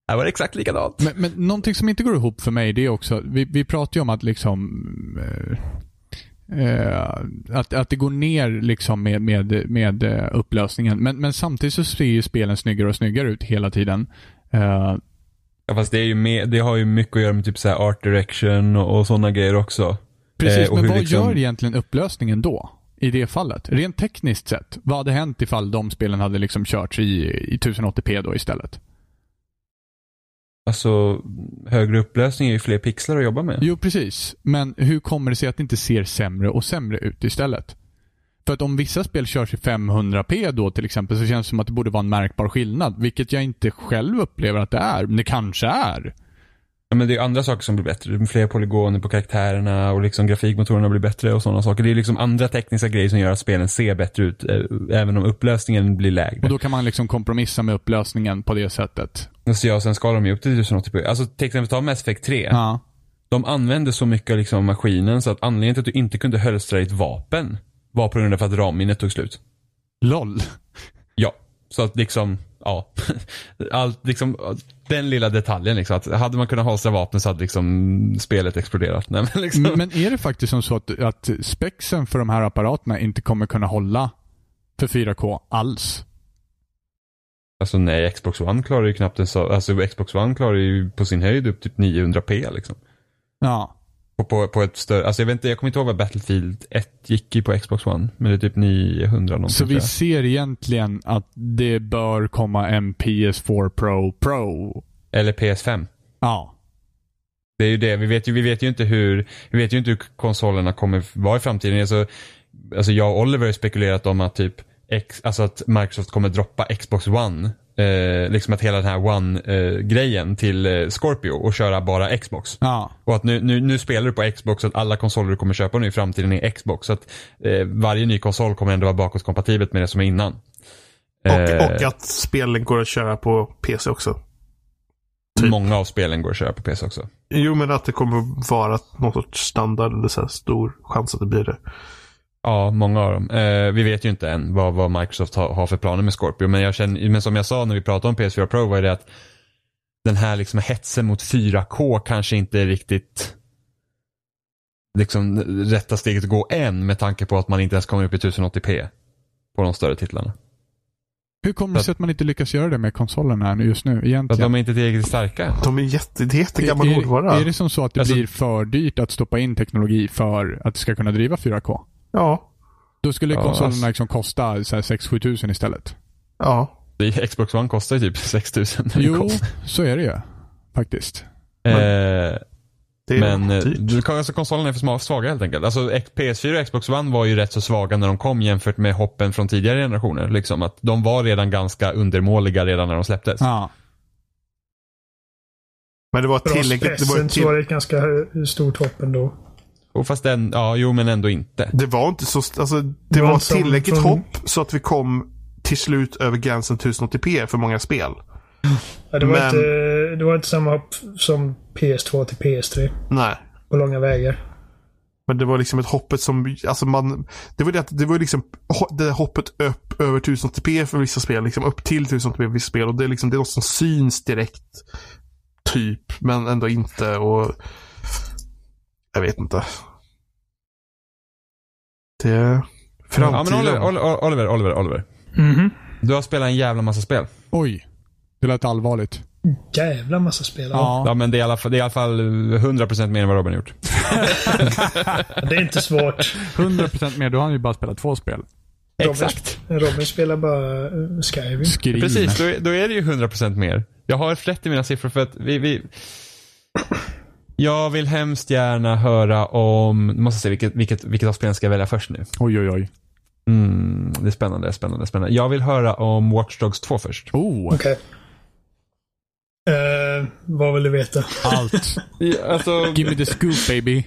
Det var exakt likadant. Men, men någonting som inte går ihop för mig det är också, vi, vi pratar ju om att liksom eh, eh, att, att det går ner liksom med, med, med eh, upplösningen. Men, men samtidigt så ser ju spelen snyggare och snyggare ut hela tiden. Eh, Ja, fast det, är ju med, det har ju mycket att göra med typ så art direction och, och sådana grejer också. precis, Eh, men hur vad liksom- gör egentligen upplösningen då? I det fallet? Rent tekniskt sett, vad hade hänt ifall de spelen hade liksom körts i, i 1080p då istället? Alltså, högre upplösning är ju fler pixlar att jobba med. Jo, precis. Men hur kommer det sig att det inte ser sämre och sämre ut istället? För att om vissa spel körs i 500p då till exempel så känns det som att det borde vara en märkbar skillnad. Vilket jag inte själv upplever att det är. Men det kanske är. Ja, men det är andra saker som blir bättre. Fler polygoner på karaktärerna och liksom grafikmotorerna blir bättre och sådana saker. Det är liksom andra tekniska grejer som gör att spelen ser bättre ut. eh, Även om upplösningen blir lägre. Och då kan man liksom kompromissa med upplösningen på det sättet. Så ja, sen skalar de ju upp till 1080p. Alltså till exempel ta Mass Effect 3. Ja. De använde så mycket av liksom maskinen så att anledningen till att du inte kunde hölstra ditt vapen var på grund av att ramminnet tog slut. LOL. Ja, så att liksom, ja. *laughs* Allt liksom, den lilla detaljen liksom. Att hade man kunnat hölstra vapen så hade liksom spelet exploderat. Nej, men liksom. Men är det faktiskt som så att, att spexen för de här apparaterna inte kommer kunna hålla för 4K alls? Alltså nej, Xbox One klarar ju knappt en så, alltså Xbox One klarar ju på sin höjd upp typ 900p liksom. Ja. På, på, på ett större, alltså jag vet inte, jag kommer inte ihåg vad Battlefield 1 gick i på Xbox One. Men det är typ 900 någonting Så vi ser egentligen att det bör komma en PS4 Pro Pro. Eller PS5. Ja. Det är ju det, vi vet ju, vi vet ju inte hur, vi vet ju inte hur konsolerna kommer vara i framtiden. Alltså, alltså jag och Oliver har spekulerat om att typ, X, alltså att Microsoft kommer droppa Xbox One. Eh, liksom att hela den här One-grejen till eh, Scorpio och köra bara Xbox. Ja. Och att nu, nu, nu spelar du på Xbox så att alla konsoler du kommer köpa nu i framtiden är Xbox. Så att eh, varje ny konsol kommer ändå vara bakåtkompatibelt med det som är innan. Och, Eh, och att spelen går att köra på PC också. typ. Många av spelen går att köra på PC också. Jo, men att det kommer vara någon sorts standard eller så här stor chans att det blir det. Ja, många av dem. Eh, vi vet ju inte än vad, vad Microsoft har, har för planer med Scorpio. Men, jag känner, men som jag sa när vi pratade om PS4 Pro var det att den här liksom hetsen mot 4K kanske inte är riktigt liksom rätta steget att gå än med tanke på att man inte ens kommer upp i 1080p på de större titlarna. Hur kommer det sig att man inte lyckas göra det med konsolerna just nu För att egentligen? de är inte tillräckligt starka. De är jätte, det är jättegammal hårdvara. är, är det som så att det Alltså- blir för dyrt att stoppa in teknologi för att det ska kunna driva 4K? Ja. Då skulle Ja, konsolerna alltså- liksom kosta så här 6-7 tusen istället. Ja. Xbox One kostar ju typ *laughs* 6000 när det Jo, så är det ju. Faktiskt. Eh, Det är men eh, kan- alltså, konsolerna är för svaga helt enkelt. Alltså X- PS4 och Xbox One var ju rätt så svaga när de kom jämfört med hoppen från tidigare generationer. Liksom att de var redan ganska undermåliga redan när de släpptes. Ja. Men det var tillräckligt. Det var, pressen så var till, det ett ganska stort hopp ändå. Och fast den, ja jo men ändå inte. det var inte så... Alltså, det, Det var var som tillräckligt från- hopp så att vi kom till slut över gränsen 1080p för många spel. Ja, det, var Men- inte, det var inte samma hopp som PS2 till PS3 Nej. på långa vägar. Men det var liksom ett hoppet som, alltså man, det var det att, det var liksom det hoppet upp över 1080p för vissa spel, liksom upp till 1080p för vissa spel och det är liksom, det är något som syns direkt. Typ, men ändå inte och jag vet inte. Det, Ja framtiden. men Oliver, Oliver, Oliver, Oliver, Oliver. Mhm. Du har spelat en jävla massa spel. Oj. Det lät allvarligt. Jävla massa spel. Ja. Ja, men det är i alla fall, det är i alla fall 100% mer än vad Robin har gjort. *laughs* Det är inte svårt. 100% mer, då har han ju bara spelat två spel. Exakt. Robin spelar bara eh, Skyrim. Scream. Precis, då, är- då är det ju 100% mer. Jag har rätt i mina siffror för att vi, vi Jag vill hemskt gärna höra om, nu måste jag se vilket, vilket, vilket av spelen ska jag välja först nu. Oj, oj, oj. Mm, det är spännande, spännande, spännande. Jag vill höra om Watch Dogs 2 först. Oh, Okej. Eh, vad vill du veta? allt. *laughs* Alltså, Give me the scoop baby.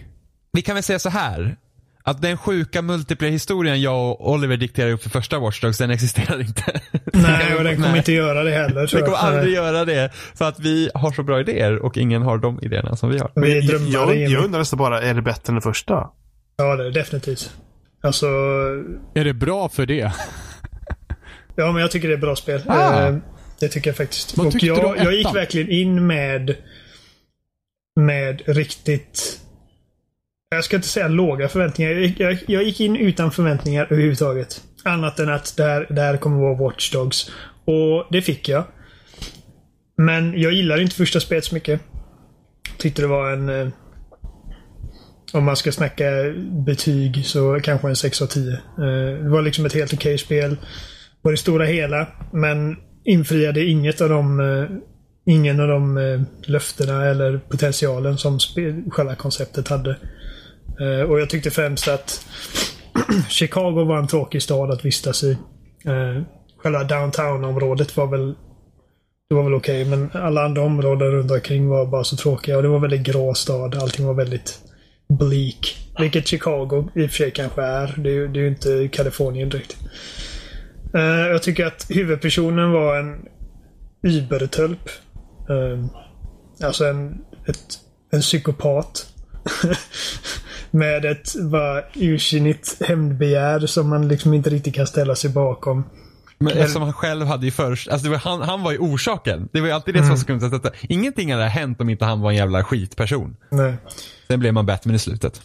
vi kan väl säga så här. Att den sjuka multiplayer-historien jag och Oliver dikterade upp för första Watch Dogs, den existerar inte. Nej, och den kommer inte göra det heller. Den kommer aldrig göra det. För att vi har så bra idéer och ingen har de idéerna som vi har. Vi Jag, jag, undrar nästan bara, är det bättre än det första? Ja, det är det definitivt. Alltså, Är det bra för det? ja men jag tycker det är ett bra spel. Ah. Eh, det tycker jag faktiskt. Vad Och jag, jag gick verkligen in med med riktigt jag ska inte säga låga förväntningar. Jag, gick- jag, jag gick in utan förväntningar överhuvudtaget. Annat än att det här, det här kommer vara Watch Dogs. Och det fick jag. Men jag gillade inte första spelet så mycket. Tyckte det var en... Eh, om man ska snacka betyg så kanske en 6 av 10. Eh, det var liksom ett helt okej spel på det stora hela. Men infriade inget av de eh, ingen av de löftena eller potentialen som själva konceptet hade. Eh, och jag tyckte främst att *clears throat* Chicago var en tråkig stad att vistas i. Eh, själva downtown-området var väl det var väl okej, men alla andra områden runt omkring var bara så tråkiga. Och det var en väldigt grå stad. Allting var väldigt bleak. Vilket Chicago i och för sig kanske är. Det är ju det är ju inte Kalifornien direkt. Uh, jag tycker att huvudpersonen var en übertölp. Uh, eh, alltså en, ett, en psykopat. *laughs* Med ett ursinnigt hämndbegär som man liksom inte riktigt kan ställa sig bakom. Men eftersom han själv hade ju först, alltså var, han, han var ju orsaken. Det var ju alltid det som var skumt. Att detta, ingenting hade hänt om inte han var en jävla skitperson. Nej. Sen blev man Batman i slutet.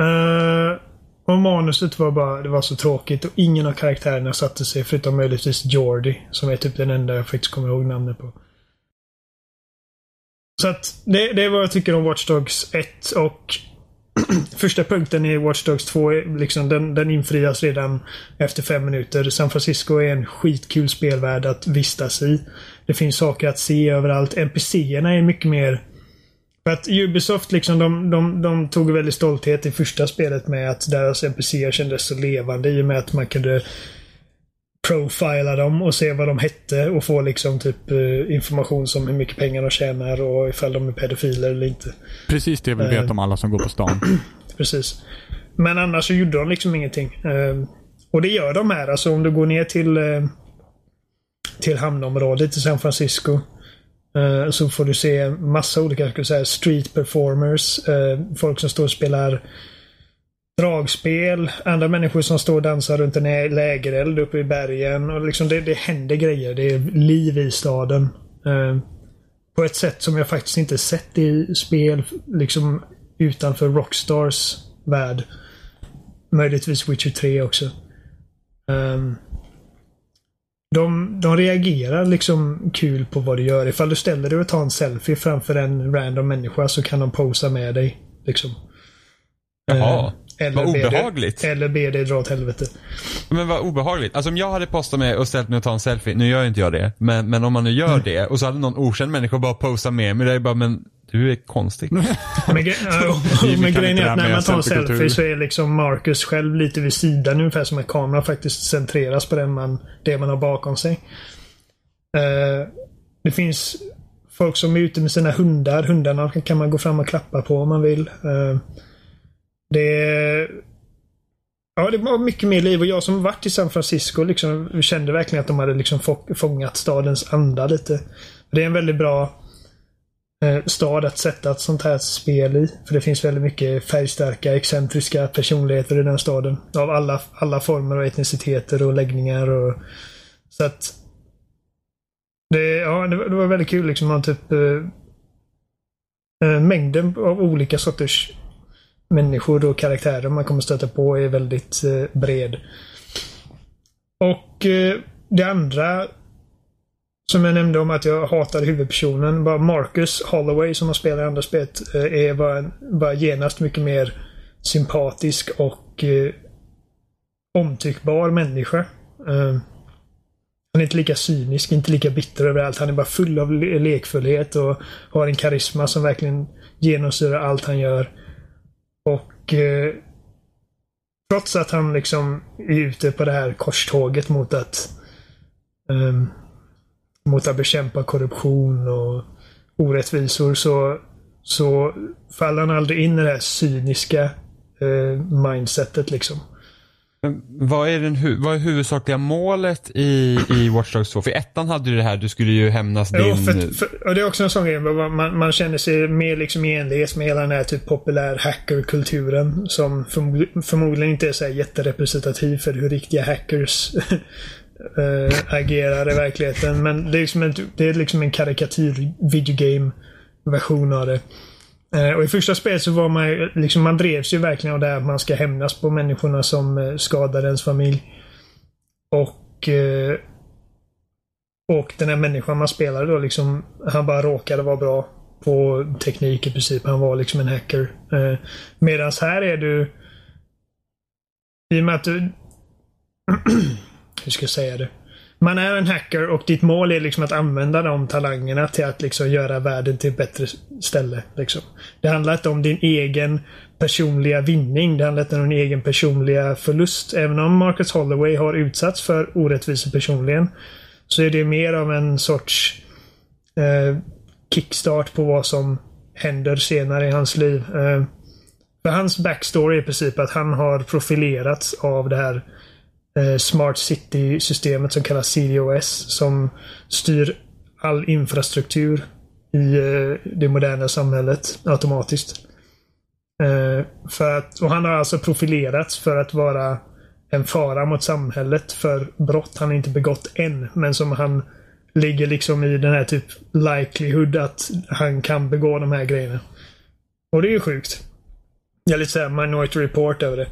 Eh, och manuset var bara, det var så tråkigt och ingen av karaktärerna satte sig förutom möjligtvis Jordi som är typ den enda jag faktiskt kommer ihåg namnet på. Så att det, det är vad jag tycker om Watch Dogs 1 och *clears throat* första punkten i Watch Dogs 2 liksom, den, den infrias redan efter fem minuter. San Francisco är en skitkul spelvärld att vistas i. Det finns saker att se överallt. NPCerna är mycket mer för att Ubisoft liksom, de, de, de tog väldigt stolthet i första spelet med att deras NPCer kändes så levande i och med att man kunde profila dem och se vad de hette och få liksom typ eh, information som hur mycket pengar de tjänar och ifall de är pedofiler eller inte. Precis det vi Eh. vet om alla som går på stan. *clears throat* Precis. Men annars så gjorde de liksom ingenting. Eh, och det gör de här. Alltså om du går ner till till hamnområdet i San Francisco. så får du se massa olika jag säga, street performers. folk som står och spelar dragspel. Andra människor som står och dansar runt en lägereld uppe i bergen. Och liksom det, det händer grejer. Det är liv i staden. Eh, på ett sätt som jag faktiskt inte sett i spel liksom utanför Rockstars värld. Möjligtvis Witcher 3 också. Ehm, de, de reagerar liksom kul på vad du gör. Ifall du ställer dig och tar en selfie framför en random människa så kan de posa med dig. Liksom. Jaha. Eller Vad obehagligt. Eller be dig dra åt helvete. Men vad obehagligt. Alltså om jag hade postat mig och ställt mig och tagit en selfie, nu gör inte jag det, men, men om man nu gör det och så hade någon okänd människa bara posat med mig, det är bara men du är konstig. Men, *laughs* men *laughs* grejen är det att när man tar en selfie så är liksom Marcus själv lite vid sidan ungefär som en kamera faktiskt centreras på den man, det man har bakom sig. Eh, det finns folk som är ute med sina hundar. Hundarna kan man gå fram och klappa på om man vill. Eh, det Ja, det var mycket mer liv och jag som varit i San Francisco liksom kände verkligen att de hade liksom få- fångat stadens anda lite. Det är en väldigt bra eh, stad att sätta ett sånt här spel i. För det finns väldigt mycket färgstarka, excentriska personligheter i den staden. Av alla, alla former och etniciteter och läggningar och så att det, ja, det, var- det var väldigt kul liksom. Man typ eh, eh, mängden av olika sorters människor och karaktärer man kommer stöta på är väldigt eh, bred. Och eh, det andra som jag nämnde om att jag hatar huvudpersonen. Bara Marcus Holloway som har spelat i andra spelet eh, är bara, bara genast mycket mer sympatisk och eh, omtyckbar människa. Eh, han är inte lika cynisk, inte lika bitter över allt. Han är bara full av le lekfullhet och har en karisma som verkligen genomsyrar allt han gör. Och eh, trots att han liksom är ute på det här korståget mot att eh, mot att bekämpa korruption och orättvisor så, så faller han aldrig in i det här cyniska eh, mindsetet liksom. Vad är, den, vad är huvudsakliga målet i, i Watch Dogs 2? För i ettan hade du det här, du skulle ju hämnas din... Jo, för, för, och det är också en sån grej. Man, man känner sig mer liksom i enlighet med hela den här typ populär hackerkulturen. Som förmod, förmodligen inte är så jätterepresentativ för hur riktiga hackers äh, *laughs* agerar i verkligheten. Men det är liksom en, det är liksom en karikatyr videogame version av det. Eh, och i första spelet så var man ju, liksom, man drevs ju verkligen av det här att man ska hämnas på människorna som eh, skadade ens familj. Och eh, och den här människan man spelade då liksom, han bara råkade vara bra på teknik i princip. Han var liksom en hacker. Eh, Medan här är du... I och med att du... *clears throat* hur ska jag säga det? Man är en hacker och ditt mål är liksom att använda de talangerna till att liksom göra världen till ett bättre ställe. Liksom. Det handlar inte om din egen personliga vinning. Det handlar inte om din egen personliga förlust. Även om Marcus Holloway har utsatts för orättvisor personligen så är det mer av en sorts eh, kickstart på vad som händer senare i hans liv. Eh, för hans backstory är i princip att han har profilerats av det här eh, Eh, smart City-systemet som kallas CDOS som styr all infrastruktur i eh, det moderna samhället automatiskt. Eh, för att, och han har alltså profilerats för att vara en fara mot samhället för brott han inte begått än. Men som han ligger liksom i den här typ likelihood att han kan begå de här grejerna. Och det är ju sjukt. Jag är lite såhär minority report över det.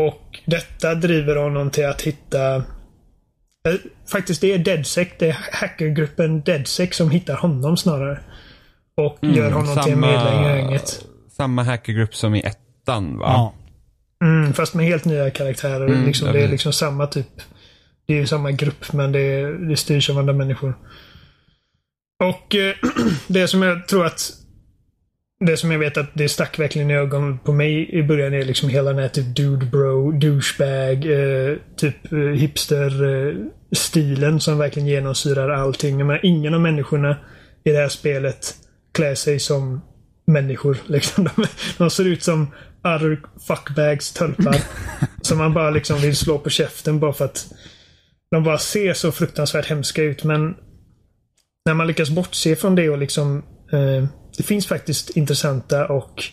Och detta driver honom till att hitta uh, Faktiskt det är DeadSec. Det är hackergruppen DeadSec som hittar honom snarare. Och Mm, gör honom till en medlem i gänget. Samma hackergrupp som i ettan va? Ja. Mm, fast med helt nya karaktärer. Mm, liksom, det är liksom samma typ. Det är ju samma grupp men det, det styrs av andra människor. Och eh, *clears throat* det som jag tror att det som jag vet att det stack verkligen i ögonen på mig i början är liksom hela den här typ dude bro, douchebag, eh, typ eh, hipster eh, stilen som verkligen genomsyrar allting. Jag menar, ingen av människorna i det här spelet klär sig som människor. *laughs* Liksom. De, de ser ut som other fuckbags, tölpar. *laughs* som man bara liksom vill slå på käften bara för att de bara ser så fruktansvärt hemska ut. Men när man lyckas bortse från det och liksom eh, det finns faktiskt intressanta och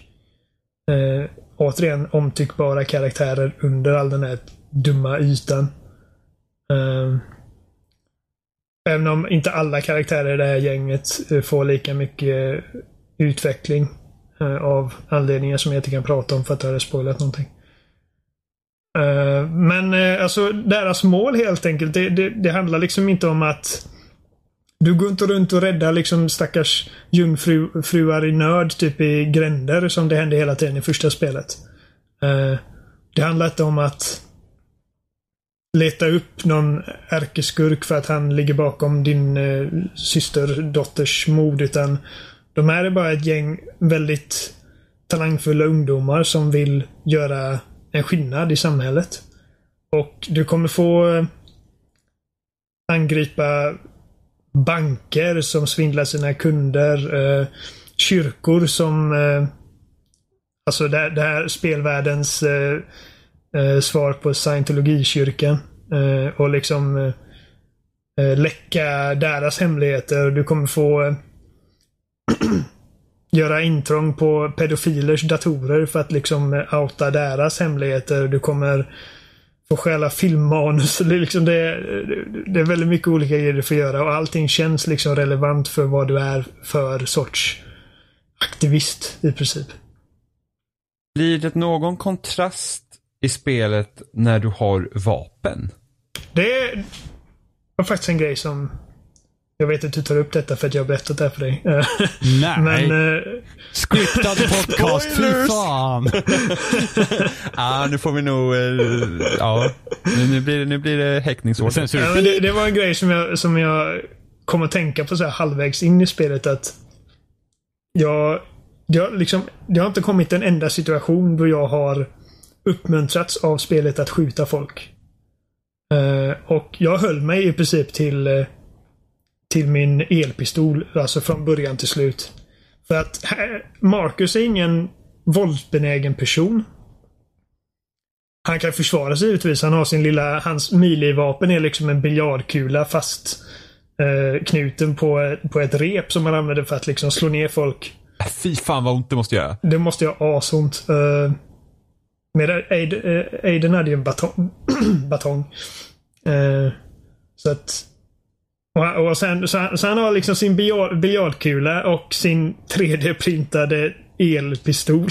eh, återigen omtyckbara karaktärer under all den här dumma ytan. Eh, även om inte alla karaktärer i det här gänget eh, får lika mycket utveckling eh, av anledningar som jag inte kan prata om för att jag har spoilat någonting. Ehm, men eh, alltså deras mål helt enkelt, det, det, det handlar liksom inte om att du går inte runt och räddar liksom stackars jungfruar i nöd typ i gränder som det hände hela tiden i första spelet. Eh, det handlar inte om att leta upp någon ärkeskurk för att han ligger bakom din eh, systerdotters mord utan de här är bara ett gäng väldigt talangfulla ungdomar som vill göra en skillnad i samhället. Och du kommer få eh, angripa banker som svindlar sina kunder. Eh, kyrkor som... Eh, alltså det, det här spelvärldens eh, eh, svar på scientologikyrkan. Eh, och liksom eh, eh läcka deras hemligheter. Du kommer få eh, *clears throat* göra intrång på pedofilers datorer för att liksom eh, outa deras hemligheter. Du kommer få stjäla filmmanus. *laughs* Det är, liksom det, det är väldigt mycket olika grejer du får göra och allting känns liksom relevant för vad du är för sorts aktivist i princip. Blir det någon kontrast i spelet när du har vapen? Det var faktiskt en grej som... Jag vet att du tar upp detta för att jag har berättat det här för dig. *laughs* Nej. Men... eh, Scriptad podcast, fy fan. *laughs* ah, nu får vi nog, eh, ja. Nu, nu, blir det, nu blir det häktningsår. Censur. Ja, det, det var en grej som jag, som jag kom att tänka på så här halvvägs in i spelet att jag, jag, liksom, det har inte kommit en enda situation då jag har uppmuntrats av spelet att skjuta folk. Eh, och jag höll mig i princip till, eh, till min elpistol, alltså från början till slut. För att här, Marcus är ingen våldsbenägen person. Han kan försvara sig givetvis. Han har sin lilla, hans milivapen är liksom en biljardkula fast eh, knuten på, på ett rep som han använder för att liksom slå ner folk. Fy fan vad ont det måste göra. Det måste göra asont. Medan Aid- eh, Aiden hade ju en batong. *clears throat* batong. Eh, så att... Och, och sen, så, han, så han har liksom sin biljard- biljardkula och sin 3D-printade elpistol. uh,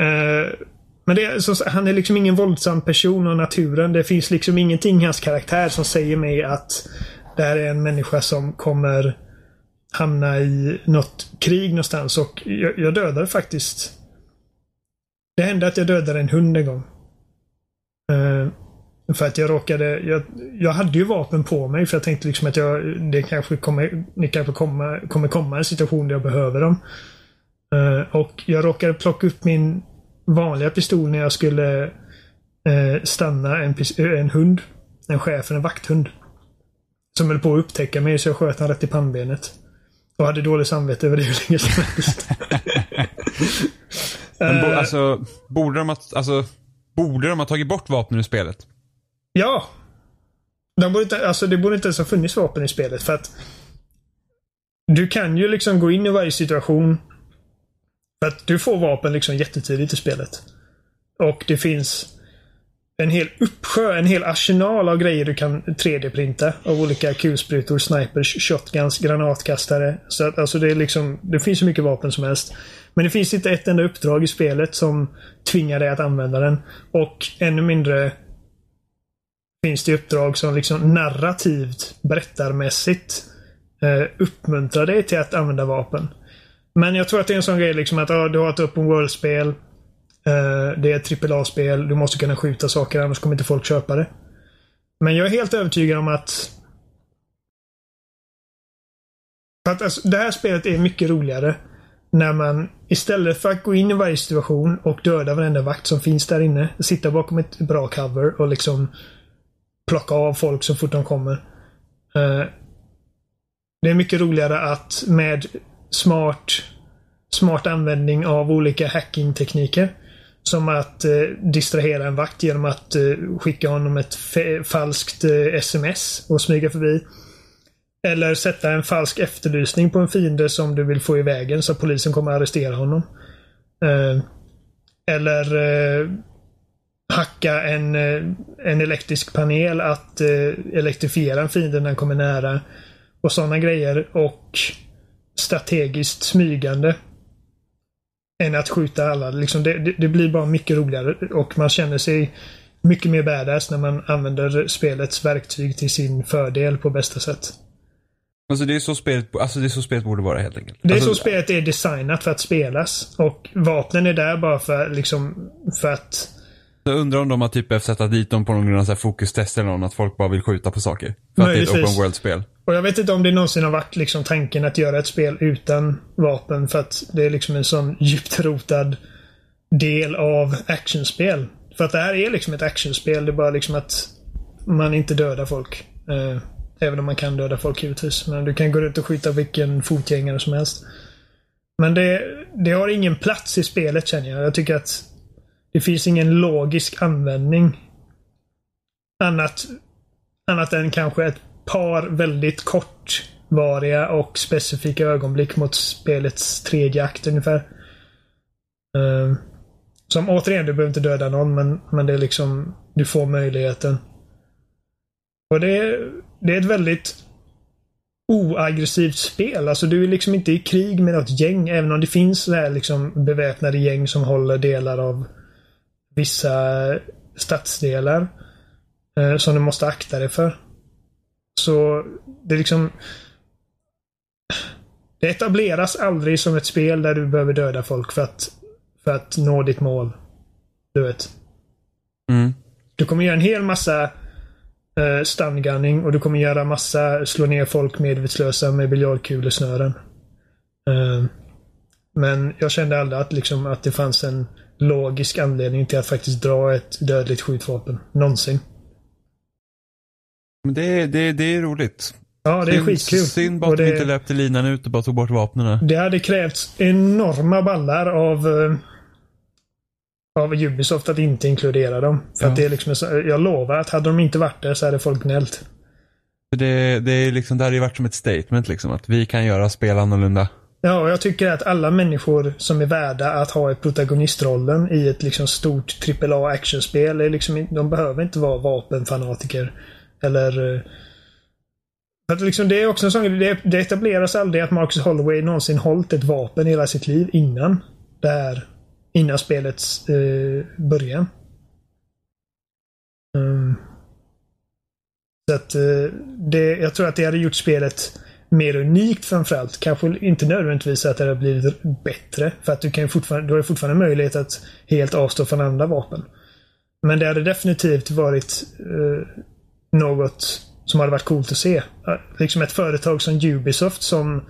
*laughs* men det, så, han är liksom ingen våldsam person av naturen. Det finns liksom ingenting i hans karaktär som säger mig att det här är en människa som kommer hamna i något krig någonstans. Och jag, jag dödade faktiskt det hände att jag dödade en hund en gång. Uh, för att jag råkade... Jag, jag hade ju vapen på mig för jag tänkte liksom att jag, det kanske kommer, det kanske komma, kommer komma en situation där jag behöver dem. Eh, och jag råkade plocka upp min vanliga pistol när jag skulle eh, stanna en, pis- en hund. En chef, en vakthund. Som höll på att upptäcka mig så jag sköt han rätt i pannbenet. Och hade dåligt samvete över det hur länge som helst. *laughs* Men bo, Eh, alltså, borde de, ha, alltså, borde de ha tagit bort vapnen ur spelet? Ja. De borde inte, alltså det borde inte ens ha funnits vapen i spelet för att du kan ju liksom gå in i varje situation för att du får vapen liksom jättetidigt i spelet. Och det finns en hel uppsjö, en hel arsenal av grejer du kan 3D-printa. Av olika kulsprutor, snipers, shotguns, granatkastare. Så att, alltså det är liksom, det finns så mycket vapen som helst. Men det finns inte ett enda uppdrag i spelet som tvingar dig att använda den. Och ännu mindre finns det uppdrag som liksom narrativt, berättarmässigt eh, uppmuntrar dig till att använda vapen. Men jag tror att det är en sån grej liksom att ja, du har ett open world-spel. Eh, det är ett AAA-spel. Du måste kunna skjuta saker annars kommer inte folk köpa det. Men jag är helt övertygad om att att alltså, det här spelet är mycket roligare när man istället för att gå in i varje situation och döda varenda vakt som finns där inne, sitta bakom ett bra cover och liksom plocka av folk så fort de kommer. Uh, det är mycket roligare att med smart, smart användning av olika hackingtekniker som att eh, distrahera en vakt genom att eh, skicka honom ett falskt eh, sms och smyga förbi. Eller sätta en falsk efterlysning på en fiende som du vill få i vägen så att polisen kommer att arrestera honom. Eh, eller eh, hacka en, eh, en elektrisk panel att eh, elektrifiera en fiende när den kommer nära. Och sådana grejer. Och strategiskt smygande. Än att skjuta alla. Liksom det, det, det blir bara mycket roligare och man känner sig mycket mer badass när man använder spelets verktyg till sin fördel på bästa sätt. Alltså det är så spelet, alltså det är så spelet borde vara helt enkelt. Det är alltså, så spelet är designat för att spelas. Och vapnen är där bara för, liksom, för att Jag undrar om de har typ behövt sätta dit dem på någon sån här fokustest eller någon, att folk bara vill skjuta på saker. För att det är ett Möjligtvis. open world-spel. Och jag vet inte om det någonsin har varit liksom tanken att göra ett spel utan vapen för att det är liksom en sån djupt rotad del av actionspel. För att det här är liksom ett actionspel. Det är bara liksom att man inte dödar folk. Eh, även om man kan döda folk givetvis. Men du kan gå runt och skjuta vilken fotgängare som helst. Men det, det har ingen plats i spelet känner jag. Jag tycker att det finns ingen logisk användning. Annat, annat än kanske ett par väldigt kortvariga och specifika ögonblick mot spelets tredje akt ungefär. Eh, som återigen, du behöver inte döda någon men, men det är liksom, du får möjligheten. Och det är, det är ett väldigt oaggressivt spel. Alltså du är liksom inte i krig med något gäng även om det finns så här liksom beväpnade gäng som håller delar av vissa stadsdelar eh, som du måste akta dig för. Så det är liksom... Det etableras aldrig som ett spel där du behöver döda folk för att, för att nå ditt mål. Du vet. Mm. Du kommer göra en hel massa uh, stungunning och du kommer göra massa slå ner folk medvetslösa med biljardkulesnören. Uh, men jag kände aldrig att, liksom, att det fanns en logisk anledning till att faktiskt dra ett dödligt skjutvapen. Någonsin. Men det, det, det är roligt. Ja, det är synd, skitkul. Synd bara att de inte löpte linan ut och bara tog bort vapnen. Det hade krävts enorma ballar av eh, av Ubisoft att inte inkludera dem. För Ja. att det är liksom, jag lovar att hade de inte varit där så hade folk gnällt. Det, det, är liksom, det hade ju varit som ett statement liksom. Att vi kan göra spel annorlunda. Ja, och jag tycker att alla människor som är värda att ha i protagonistrollen i ett liksom stort AAA actionspel, är liksom, de behöver inte vara vapenfanatiker. Eller... Eh, att liksom, det är också en sån det, det etableras aldrig att Marcus Holloway någonsin hållit ett vapen hela sitt liv innan det här. Innan spelets eh, början. Mm. Så att eh, det, jag tror att det hade gjort spelet mer unikt framförallt. Kanske inte nödvändigtvis att det har blivit bättre. För att du kan ju fortfarande, du har ju fortfarande möjlighet att helt avstå från andra vapen. Men det hade definitivt varit eh, något som hade varit coolt att se. Liksom ett företag som Ubisoft som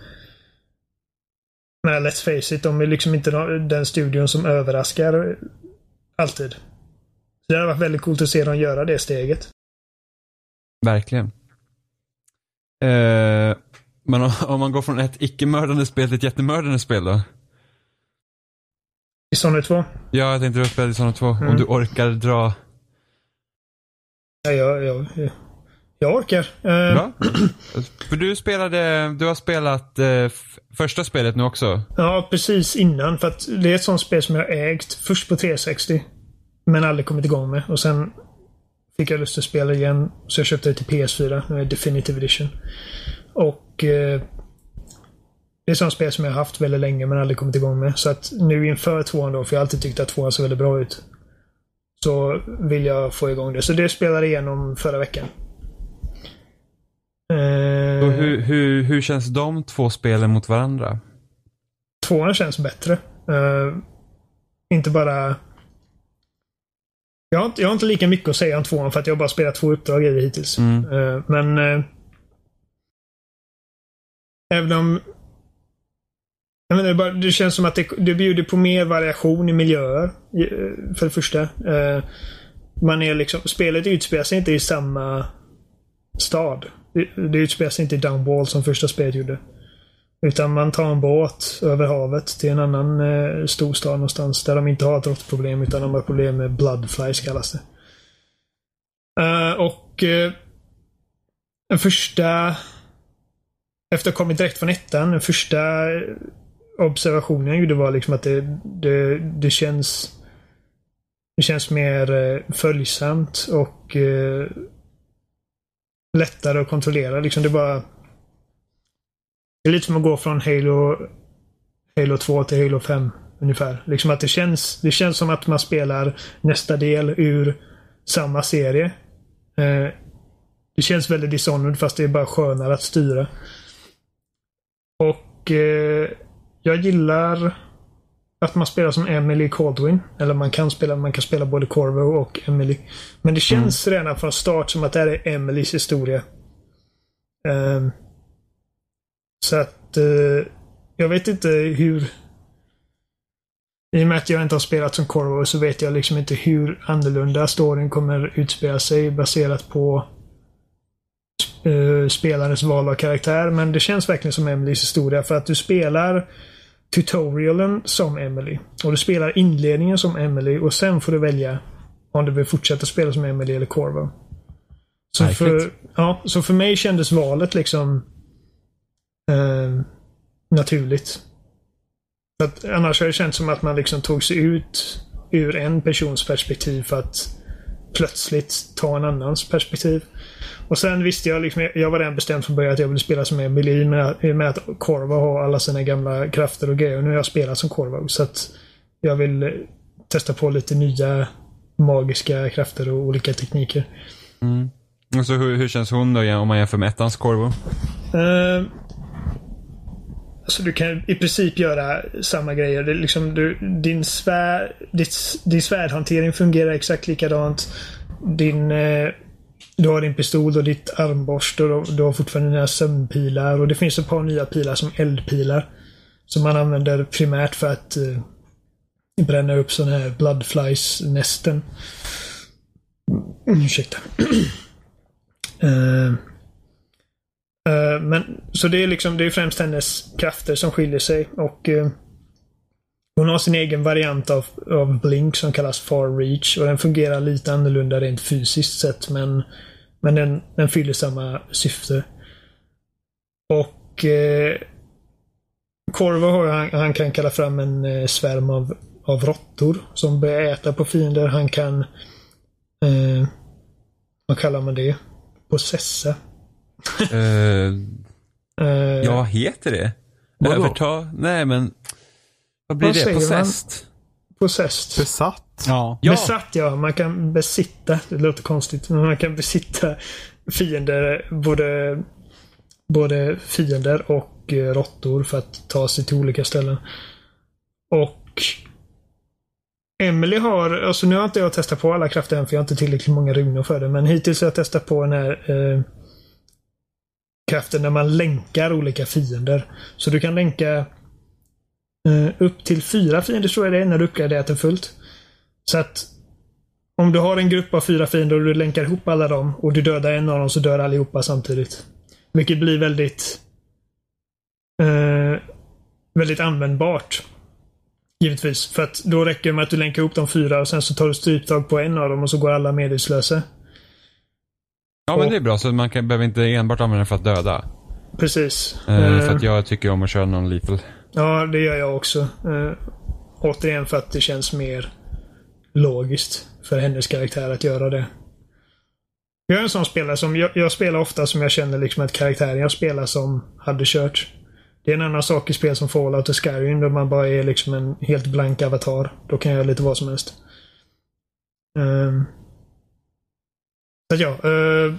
men let's face it, de är liksom inte den studion som överraskar alltid. Det hade varit väldigt coolt att se dem göra det steget. Verkligen. Eh, men om, om man går från ett icke-mördande spel till ett jättemördande spel då? I Sony 2. Ja, jag tänkte upp Edison 2. Om Mm. du orkar dra. Ja, jag, jag, jag orkar. Eh, Bra. För du spelade, du har spelat f- första spelet nu också. Ja, precis innan. För att det är ett sånt spel som jag ägt. Först på 360. Men aldrig kommit igång med. Och sen fick jag lust att spela igen. Så jag köpte det till PS4. Nu är det Definitive Edition. Och eh, det är sånt spel som jag har haft väldigt länge men aldrig kommit igång med. Så att nu inför tvåan då, för jag har alltid tyckt att tvåan såg väldigt bra ut. Så vill jag få igång det. Så det spelade jag igenom förra veckan. Eh, hur, hur, hur känns de två spelen mot varandra? Tvåan känns bättre. Eh, inte bara... Jag har, inte, jag har inte lika mycket att säga om tvåan för att jag bara spelat två uppdrag i det hittills. Mm. Eh, men... Även om... Jag menar, det, bara, det känns som att det, det bjuder på mer variation i miljöer. Eh, för det första. Eh, man är liksom... Spelet utspelar sig inte i samma stad. Det, utspelar sig inte i Downwall som första spelet gjorde. Utan man tar en båt över havet till en annan eh, storstad någonstans där de inte har ett råttproblem utan de har problem med bloodflies kallas det. Uh, och uh, den första... Efter att ha kommit direkt från ettan, den första observationen jag gjorde var liksom att det, det, det känns... Det känns mer eh, följsamt och eh, lättare att kontrollera. Liksom det bara... Det är lite som att gå från Halo, Halo 2 till Halo 5 ungefär. Liksom att det känns, det känns som att man spelar nästa del ur samma serie. Eh, det känns väldigt Dishonored fast det är bara skönare att styra. Och eh, jag gillar att man spelar som Emily Caldwin. Eller man kan spela, man kan spela både Corvo och Emily. Men det känns redan från start som att det här är Emelies historia. Ehm, så att eh, jag vet inte hur... I och med att jag inte har spelat som Corvo så vet jag liksom inte hur annorlunda storyn kommer utspela sig baserat på eh, spelarens val av karaktär. Men det känns verkligen som Emelies historia för att du spelar tutorialen som Emily. Och du spelar inledningen som Emily och sen får du välja om du vill fortsätta spela som Emily eller Corvo. Så för, ja, så för mig kändes valet liksom eh, naturligt. Att annars har det känts som att man liksom tog sig ut ur en persons perspektiv för att plötsligt ta en annans perspektiv. Och sen visste jag liksom, jag var redan bestämd från början att jag ville spela som Emily med, med att Corvo har alla sina gamla krafter och grejer. Och nu har jag spelat som Corvo så att jag vill eh, testa på lite nya magiska krafter och olika tekniker. Mm. Och så hur, hur känns hon då om man jämför med ettans Corvo? Uh, alltså du kan i princip göra samma grejer. Det är liksom du, din, svär, ditt, din svärdhantering fungerar exakt likadant. Din, uh, du har din pistol och ditt armborst och du har fortfarande dina sömnpilar och det finns ett par nya pilar som eldpilar. Som man använder primärt för att uh, bränna upp sådana här bloodflies-nästen. Ursäkta. uh, *clears throat* uh, men, så det är liksom, det är främst hennes krafter som skiljer sig och uh, hon har sin egen variant av, av Blink som kallas Far Reach och den fungerar lite annorlunda rent fysiskt sett men, men den, den fyller samma syfte. Och eh, Corvo har han, han kan kalla fram en eh, svärm av av råttor som börjar äta på fiender. Han kan... Eh, vad kallar man det? Possessa. uh, uh, *laughs* ja, heter det? Vadå? Överta? Nej, men... Vad blir Vad det? säger Possessed? Possessed. Besatt. Ja. Ja. Besatt ja. Man kan besitta. Det låter konstigt. Men man kan besitta fiender. Både, både fiender och eh, råttor för att ta sig till olika ställen. Och Emily har, alltså nu har inte jag testat på alla krafter än för jag har inte tillräckligt många runor för det. Men hittills har jag testat på den här eh, kraften när man länkar olika fiender. Så du kan länka eh, upp till fyra fiender tror jag det är när du uppgraderat den fullt. Så att om du har en grupp av fyra fiender och du länkar ihop alla dem och du dödar en av dem så dör allihopa samtidigt. Vilket blir väldigt eh, väldigt användbart. Givetvis. För att då räcker det med att du länkar ihop de fyra och sen så tar du stryptag på en av dem och så går alla medvetslösa. Ja, men det är bra. Så man kan, behöver inte enbart använda den för att döda. Precis. Eh, för att jag tycker om att köra någon lethal. Ja, det gör jag också. Eh, återigen för att det känns mer logiskt för hennes karaktär att göra det. Jag är en sån spelare som, jag, jag spelar ofta som jag känner liksom att karaktären jag spelar som hade kört. Det är en annan sak i spel som Fallout och Skyrim där man bara är liksom en helt blank avatar. Då kan jag göra lite vad som helst. Um, så ja. Uh,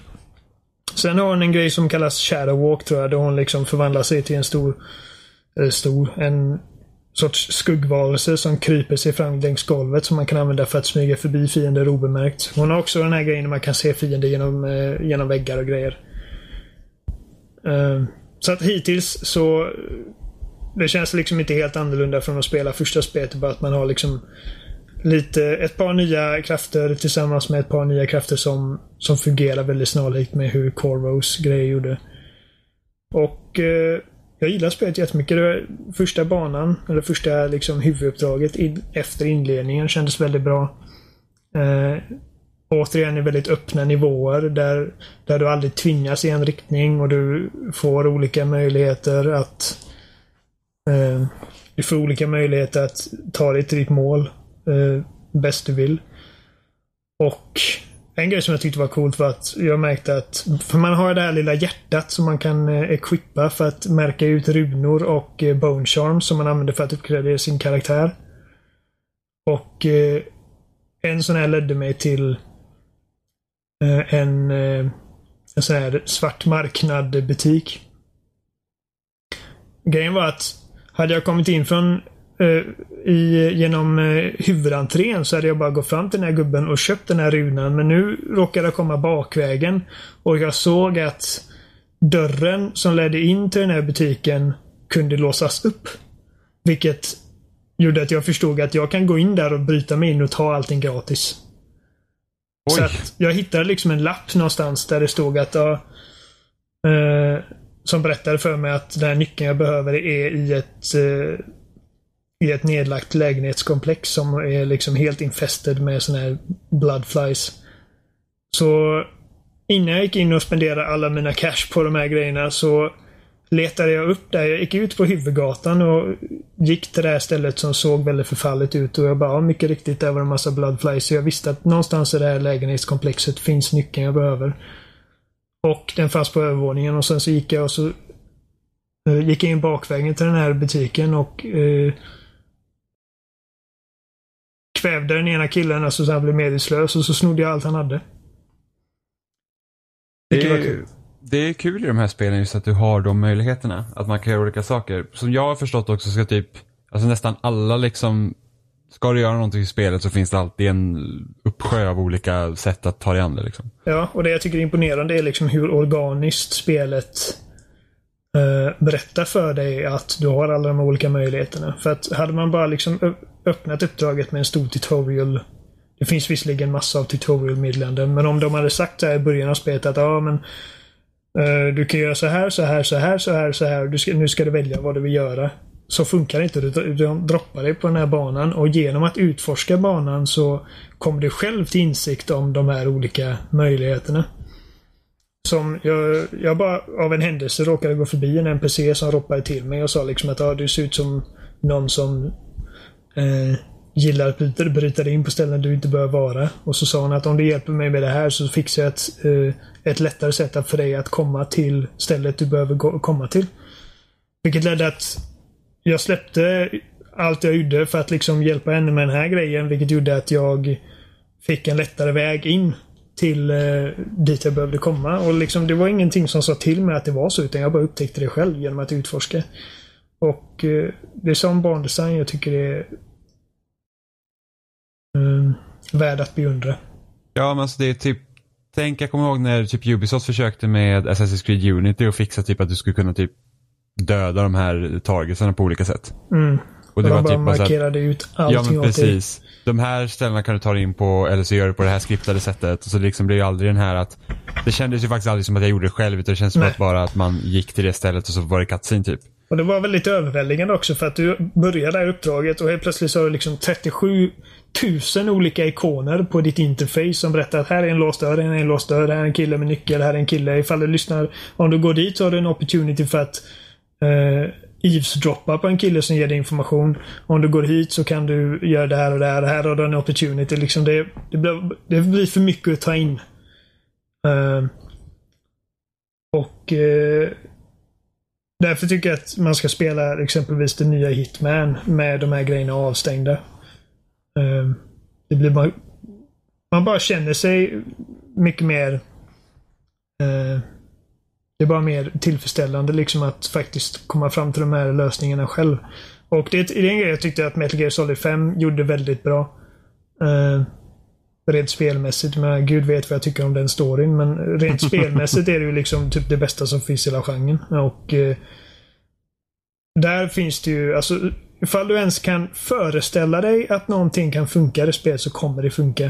sen har hon en grej som kallas Shadow Walk tror jag. Där hon liksom förvandlar sig till en stor, Eh, stor, en sorts skuggvarelse som kryper sig fram längs golvet som man kan använda för att smyga förbi fiender obemärkt. Hon har också den här grejen där man kan se fiender genom, eh, genom väggar och grejer. Ehm, så att hittills så det känns liksom inte helt annorlunda från att spela första spelet. Bara att man har liksom lite, ett par nya krafter tillsammans med ett par nya krafter som, som fungerar väldigt snarlikt med hur Corvos grejer gjorde. Och eh, jag gillar spelet jättemycket. Det första banan, eller första liksom huvuduppdraget in, efter inledningen kändes väldigt bra. Eh, återigen i väldigt öppna nivåer där, där du aldrig tvingas i en riktning och du får olika möjligheter att eh, du får olika möjligheter att ta dig till ditt mål eh, bäst du vill. Och en grej som jag tyckte var coolt var att jag märkte att, för man har det här lilla hjärtat som man kan eh, equippa för att märka ut runor och eh, bone charms som man använder för att uppgradera sin karaktär. Och eh, en sån här ledde mig till en, en sån här svart marknad butik. Grejen var att hade jag kommit in från i, genom eh, huvudentrén så hade jag bara gått fram till den här gubben och köpt den här runan. Men nu råkade jag komma bakvägen och jag såg att dörren som ledde in till den här butiken kunde låsas upp. Vilket gjorde att jag förstod att jag kan gå in där och bryta mig in och ta allting gratis. Så Oj. att jag hittade liksom en lapp någonstans där det stod att ja, eh, som berättade för mig att den här nyckeln jag behöver är i ett eh, i ett nedlagt lägenhetskomplex som är liksom helt infested med såna här bloodflies. Så innan jag gick in och spenderade alla mina cash på de här grejerna så letade jag upp där. Jag gick ut på huvudgatan och gick till det här stället som såg väldigt förfallet ut och jag bara, ja, mycket riktigt, där var det en massa bloodflies. Så jag visste att någonstans i det här lägenhetskomplexet finns nyckeln jag behöver. Och den fanns på övervåningen och sen så gick jag och så eh, gick jag in bakvägen till den här butiken och eh, kvävde den ena killen alltså, så han blev medvetslös och så snodde jag allt han hade. Det är, kul. det är kul i de här spelen just att du har de möjligheterna. Att man kan göra olika saker. Som jag har förstått också ska typ, alltså nästan alla liksom, ska du göra någonting i spelet så finns det alltid en uppsjö av olika sätt att ta dig an det liksom. Ja, och det jag tycker är imponerande är liksom hur organiskt spelet eh, berättar för dig att du har alla de olika möjligheterna. För att hade man bara liksom ö- öppnat uppdraget med en stor tutorial. Det finns visserligen massa av tutorial-meddelanden, men om de hade sagt så här i början av spelet att ja, men eh, du kan göra så här, så här, så här, så här, så här. Du ska, nu ska du välja vad du vill göra. Så funkar det inte. Du, du droppar dig på den här banan och genom att utforska banan så kommer du själv till insikt om de här olika möjligheterna. Som jag, jag bara av en händelse råkade gå förbi en NPC som ropade till mig och sa liksom att ah, du ser ut som någon som eh, gillar att bryta, bryta dig in på ställen du inte bör vara. Och så sa hon att om du hjälper mig med det här så fixar jag ett, eh, ett lättare sätt för dig att komma till stället du behöver gå, komma till. Vilket ledde att jag släppte allt jag gjorde för att liksom hjälpa henne med den här grejen. Vilket gjorde att jag fick en lättare väg in till eh, dit jag behövde komma. Och liksom, det var ingenting som sa till mig att det var så, utan jag bara upptäckte det själv genom att utforska. Och eh, det är sån barndesign jag tycker är mm, värd att beundra. Ja men alltså det är typ, tänk jag kommer ihåg när typ Ubisoft försökte med Assassin's Creed Unity och fixa typ att du skulle kunna typ döda de här targetsarna på olika sätt. Mm. Och det de var bara typ så här, markerade ut Ja allting men åt dig. precis. De här ställena kan du ta dig in på eller så gör du på det här skriptade sättet. Och så liksom blir ju aldrig den här att Det kändes ju faktiskt aldrig som att jag gjorde det själv utan det känns som att bara att man gick till det stället och så var det cutscene typ. Och det var väldigt överväldigande också för att du börjar det här uppdraget och helt plötsligt så har du liksom 37 000 olika ikoner på ditt interface som berättar att här är en låst dörr, här är en låst dörr, här är en kille med nyckel, här är en kille. Ifall du lyssnar, om du går dit så har du en opportunity för att eh, eavesdroppa på en kille som ger dig information. Om du går hit så kan du göra det här och det här. Här har du en opportunity. Liksom det, det, blir, det blir för mycket att ta in. Eh, och eh, Därför tycker jag att man ska spela exempelvis det nya Hitman med de här grejerna avstängda. Ehm, det blir bara... Man bara känner sig mycket mer... Ehm, det är bara mer tillfredsställande liksom att faktiskt komma fram till de här lösningarna själv. Och det, det är en grej jag tyckte att Metal Gear Solid 5 gjorde väldigt bra. Ehm, Rent spelmässigt. Men gud vet vad jag tycker om den storyn. Men rent *laughs* spelmässigt är det ju liksom typ det bästa som finns i hela genren. Och eh, där finns det ju, alltså ifall du ens kan föreställa dig att någonting kan funka i spelet så kommer det funka.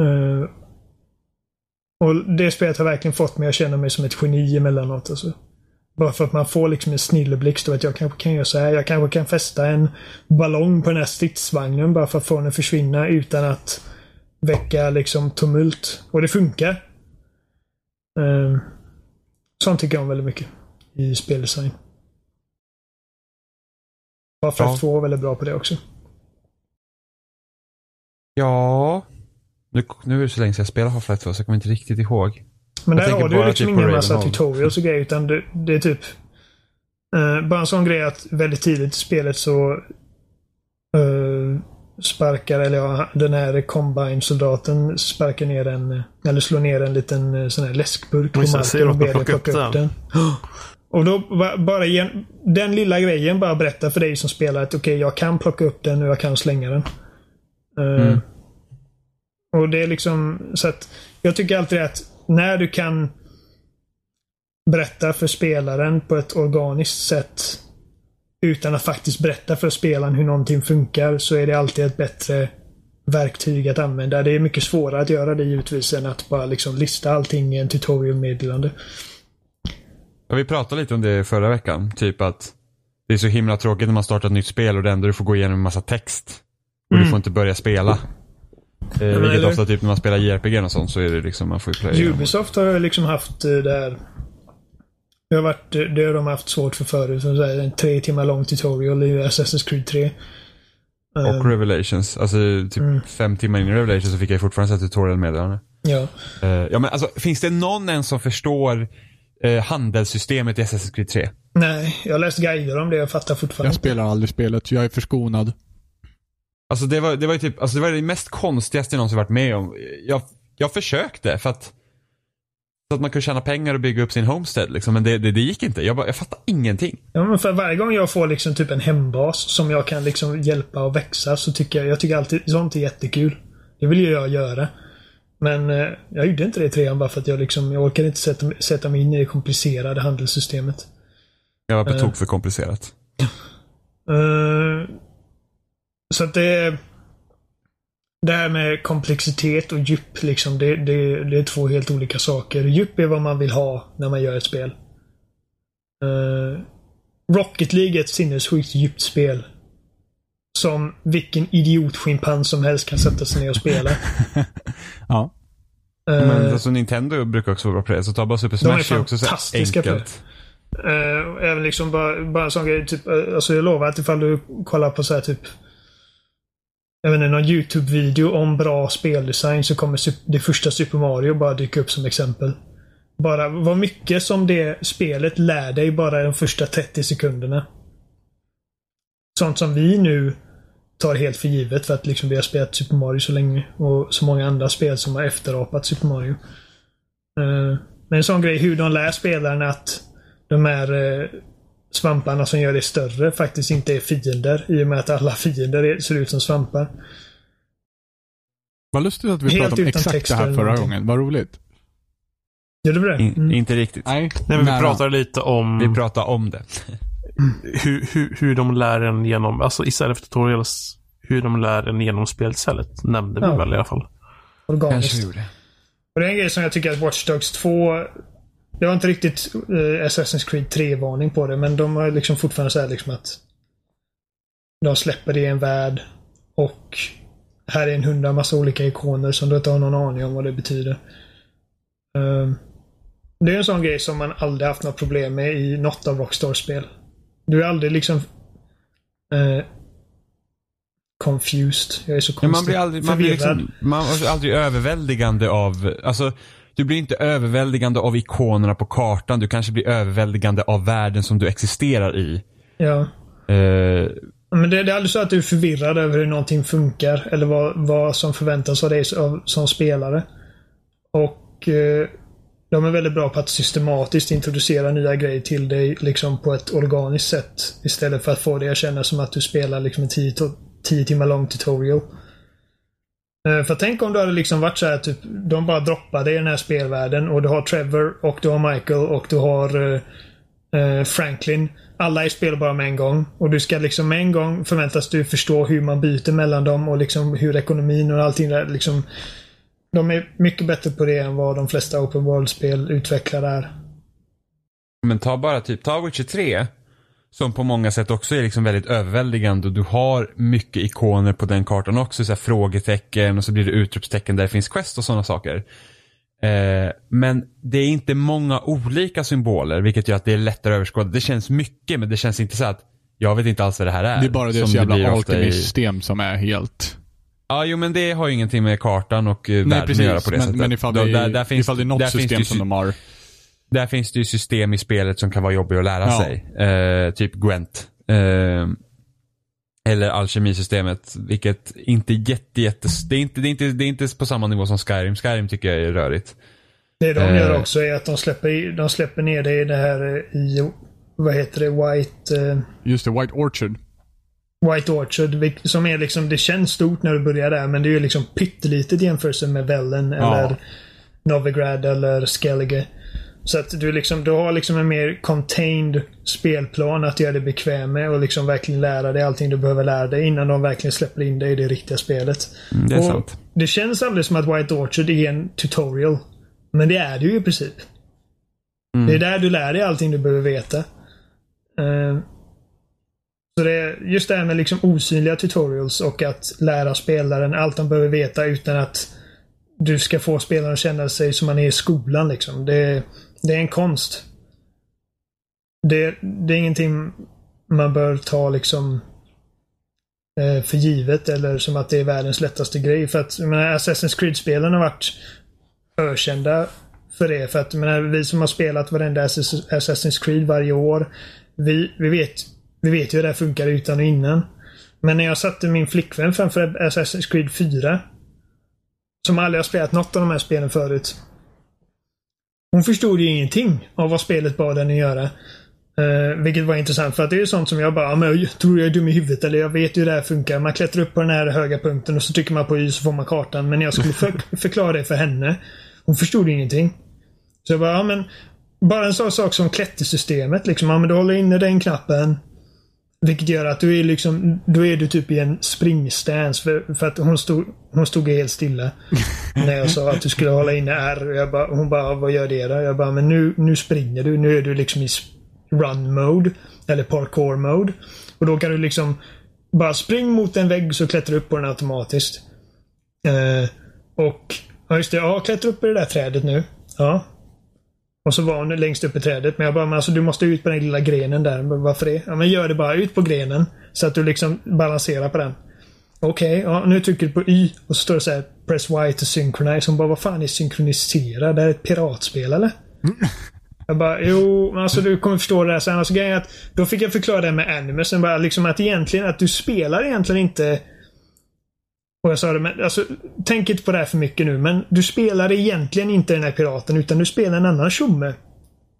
Eh, och det spelet har verkligen fått mig att känna mig som ett geni emellanåt. Alltså. Bara för att man får liksom en snilleblixt och att jag kanske kan göra så här. Jag kanske kan fästa en ballong på den här stridsvagnen bara för att få den att försvinna utan att väcka liksom tumult. Och det funkar. Eh, sånt tycker jag om väldigt mycket i speldesign. Half-Life Ja. 2 är väldigt bra på det också. Ja. Nu, nu är det så länge sedan jag spelade Half-Life 2 så jag kommer inte riktigt ihåg. Men där har du ju liksom typ ingen massa tutorials och grejer utan det, det är typ eh, bara en sån grej att väldigt tidigt i spelet så sparkar, eller ja, den här Combine-soldaten sparkar ner en, eller slår ner en liten eh, sån här läskburk på marken och ber dig plocka upp den. *gasps* Och då ba- bara igen, den lilla grejen bara berättar för dig som spelar att okej, jag kan plocka upp den och jag kan slänga den. Eh, Mm. Och det är liksom så att jag tycker alltid att när du kan berätta för spelaren på ett organiskt sätt utan att faktiskt berätta för spelaren hur någonting funkar så är det alltid ett bättre verktyg att använda. Det är mycket svårare att göra det givetvis än att bara liksom lista allting i en tutorial-meddelande. Ja, vi pratade lite om det förra veckan. Typ att det är så himla tråkigt när man startar ett nytt spel och det enda du får gå igenom en massa text. Och du Mm. får inte börja spela. Eh, vilket eller- ofta typ när man spelar JRPG och sånt så är det liksom man får ju. Ubisoft har liksom haft eh, det här det har, varit, eh, det har de haft svårt för förut. Så där, en tre timmar lång tutorial i Assassin's Creed 3. Och Revelations. Alltså typ Mm. fem timmar in i Revelations så fick jag fortfarande sätta tutorial-meddelande. Ja. Eh, ja men alltså finns det någon än som förstår eh, handelssystemet i Assassin's Creed 3? Nej, jag har läst guider om det. Jag fattar fortfarande Jag spelar aldrig spelet, jag är förskonad. Alltså det var, det var ju typ, alltså det var det mest konstigaste jag någonsin varit med om. Jag, jag försökte för att, så att man kunde tjäna pengar och bygga upp sin homestead liksom, men det, det, det gick inte. Jag, bara, jag fattade ingenting. Ja, men för varje gång jag får liksom typ en hembas som jag kan liksom hjälpa och växa så tycker jag, jag tycker alltid sånt är jättekul. Det vill ju jag göra. Men eh, jag gjorde inte det i trean bara för att jag liksom, jag orkade inte sätta, sätta mig in i det komplicerade handelssystemet. Jag var på Eh. tok för komplicerat. Eh, så att det... Det här med komplexitet och djup, liksom, det, det, det är två helt olika saker. Djup är vad man vill ha när man gör ett spel. Eh, Rocket League är ett sinnessjukt djupt spel. Som vilken idiotschimpans som helst kan sätta sig ner och spela. *laughs* Ja. Eh, Men alltså Nintendo brukar också vara bra på det. Så ta bara Super De är Smash är också så enkelt. Eh, även liksom bara, bara en sån grej. Typ, alltså jag lovar att ifall du kollar på så här typ jag vet inte, någon YouTube-video om bra speldesign så kommer det första Super Mario bara dyka upp som exempel. Bara vad mycket som det spelet lär dig bara de första 30 sekunderna. Sånt som vi nu tar helt för givet för att liksom vi har spelat Super Mario så länge och så många andra spel som har efterapat Super Mario. Eh, men en sån grej hur de lär spelaren att de här eh, svamparna som gör det större faktiskt inte är fiender i och med att alla fiender ser ut som svampar. Vad lustigt att vi Helt pratade om exakt text det här förra någonting. gången. Vad roligt. Gjorde du det? In, Mm. Inte riktigt. Nej, Nej, men vi nära. pratade lite om Vi pratar om det. *laughs* hur, hur, hur de lär en genom, alltså istället för tutorials, hur de lär en genom spelstället. Nämnde vi Ja. väl i alla fall. Organiskt. gjorde. Och det är en grej som jag tycker att Watch Dogs 2... Jag har inte riktigt eh, Assassin's Creed 3-varning på det, men de har liksom fortfarande så här liksom att de släpper det i en värld och här är en hundra massa olika ikoner som du inte har någon aning om vad det betyder. Ehm, det är en sån grej som man aldrig haft något problem med i något av Rockstar-spel. Du är aldrig liksom eh, confused. Jag är så konstig. Men man blir aldrig, man blir liksom, man blir aldrig överväldigande av, alltså du blir inte överväldigande av ikonerna på kartan. Du kanske blir överväldigande av världen som du existerar i. Ja. Eh, Men det, det är aldrig så att du är förvirrad över hur någonting funkar eller vad, vad som förväntas av dig som, som spelare. Och eh, de är väldigt bra på att systematiskt introducera nya grejer till dig liksom på ett organiskt sätt. Istället för att få dig att känna som att du spelar liksom en 10 to- 10 timmar lång tutorial. Eh, för tänk om du hade liksom varit så här typ, de bara droppade i den här spelvärlden och du har Trevor och du har Michael och du har eh, eh Franklin. Alla är spelbara med en gång. Och du ska liksom med en gång förväntas du förstå hur man byter mellan dem och liksom hur ekonomin och allting där liksom. De är mycket bättre på det än vad de flesta open world-spel utvecklar är. Men ta bara typ, ta Witcher 3. Som på många sätt också är liksom väldigt överväldigande och du har mycket ikoner på den kartan också. Så frågetecken och så blir det utropstecken där det finns quest och sådana saker. Eh, men det är inte många olika symboler vilket gör att det är lättare att överskåda. Det känns mycket men det känns inte så att jag vet inte alls vad det här är. Det är bara som deras jävla ofta i- alchemy-system som är helt... Ja, jo men det har ju ingenting med kartan och eh, Nej världen precis, att göra på det men, sättet. men ifall Då- det, där, där finns, ifall det är något system som ju- de har. Där finns det ju system i spelet som kan vara jobbiga att lära Ja. sig. Eh, typ Gwent. Eh, eller alkemisystemet, vilket inte är jätte, jätte, det är inte, det är inte, det är inte på samma nivå som Skyrim. Skyrim tycker jag är rörigt. Det de Eh. gör också är att de släpper, de släpper ner det i det här eh, i, vad heter det, White, eh, Just det, White Orchard. White Orchard. Som är liksom, det känns stort när du börjar där men det är ju liksom pyttelitet i jämförelse med Velen Ja. eller Novigrad eller Skellige. Så att du liksom, du har liksom en mer contained spelplan att göra dig bekväm med och liksom verkligen lära dig allting du behöver lära dig innan de verkligen släpper in dig i det riktiga spelet. Mm, det är och sant. Det känns aldrig som att White Orchard är en tutorial. Men det är det ju i princip. Mm. Det är där du lär dig allting du behöver veta. Eh, så det är just det här med liksom osynliga tutorials och att lära spelaren allt de behöver veta utan att du ska få spelaren att känna sig som man är i skolan. Liksom. Det, det är en konst. Det, det är ingenting man bör ta liksom eh, för givet eller som att det är världens lättaste grej. För att jag menar, Assassin's Creed-spelen har varit ökända för det. För att jag menar, vi som har spelat varenda Assassin's Creed varje år. Vi, vi, vet, vi vet ju hur det här funkar utan och innan. Men när jag satte min flickvän framför Assassin's Creed 4. Som aldrig har spelat något av de här spelen förut. Hon förstod ju ingenting av vad spelet bad henne göra. Uh, vilket var intressant för att det är ju sånt som jag bara, men jag tror jag är dum i huvudet eller jag vet ju hur det här funkar. Man klättrar upp på den här höga punkten och så trycker man på Y så får man kartan. Men jag skulle för *laughs* förklara det för henne. Hon förstod ingenting. Så jag bara, ja men bara en sån sak som klättersystemet liksom. Ja men du håller inne den knappen. Vilket gör att du är liksom, då är du typ i en springstance. För, för att hon stod, hon stod helt stilla. *laughs* när jag sa att du skulle hålla inne R. Jag bara, hon bara, vad gör det då? Jag bara, men nu, nu springer du. Nu är du liksom i run mode. Eller parkour mode. Och då kan du liksom bara spring mot en vägg så klättrar du upp på den automatiskt. Eh, och, ja just det, ja klättra upp i det där trädet nu. Ja, och så var hon längst upp i trädet. Men jag bara, men alltså du måste ut på den lilla grenen där. Men varför det? Ja men gör det bara. Ut på grenen. Så att du liksom balanserar på den. Okej, okay, ja nu trycker du på Y och så står det så här Press Y to synchronize. Hon bara, vad fan är synkronisera? Det här är ett piratspel eller? Jag bara, jo, alltså du kommer förstå det här sen. Alltså grejen är att då fick jag förklara det med animusen. Bara liksom att egentligen att du spelar egentligen inte och jag sa det, men alltså, tänk inte på det här för mycket nu, men du spelar egentligen inte den här piraten utan du spelar en annan tjomme.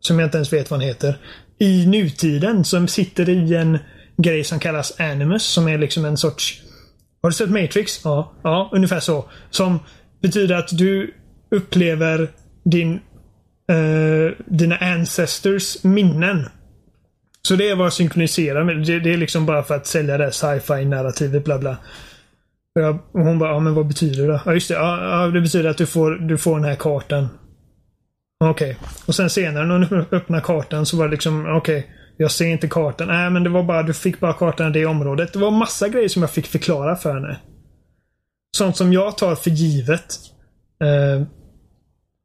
Som jag inte ens vet vad han heter. I nutiden som sitter i en grej som kallas Animus som är liksom en sorts... Har du sett Matrix? Ja. Ja, ungefär så. Som betyder att du upplever din Uh, dina ancestors minnen. Så det är vad synkroniserar med. Det, det, är liksom bara för att sälja det sci-fi narrativet bla bla. Och, jag, och hon bara, ja men vad betyder det? Ja just det, ja, det betyder att du får, du får den här kartan. Okej. Okay. Och sen senare när hon öppnar kartan så var det liksom, okej. Okay, jag ser inte kartan. Nej men det var bara, du fick bara kartan i det området. Det var massa grejer som jag fick förklara för henne. Sånt som jag tar för givet. Uh,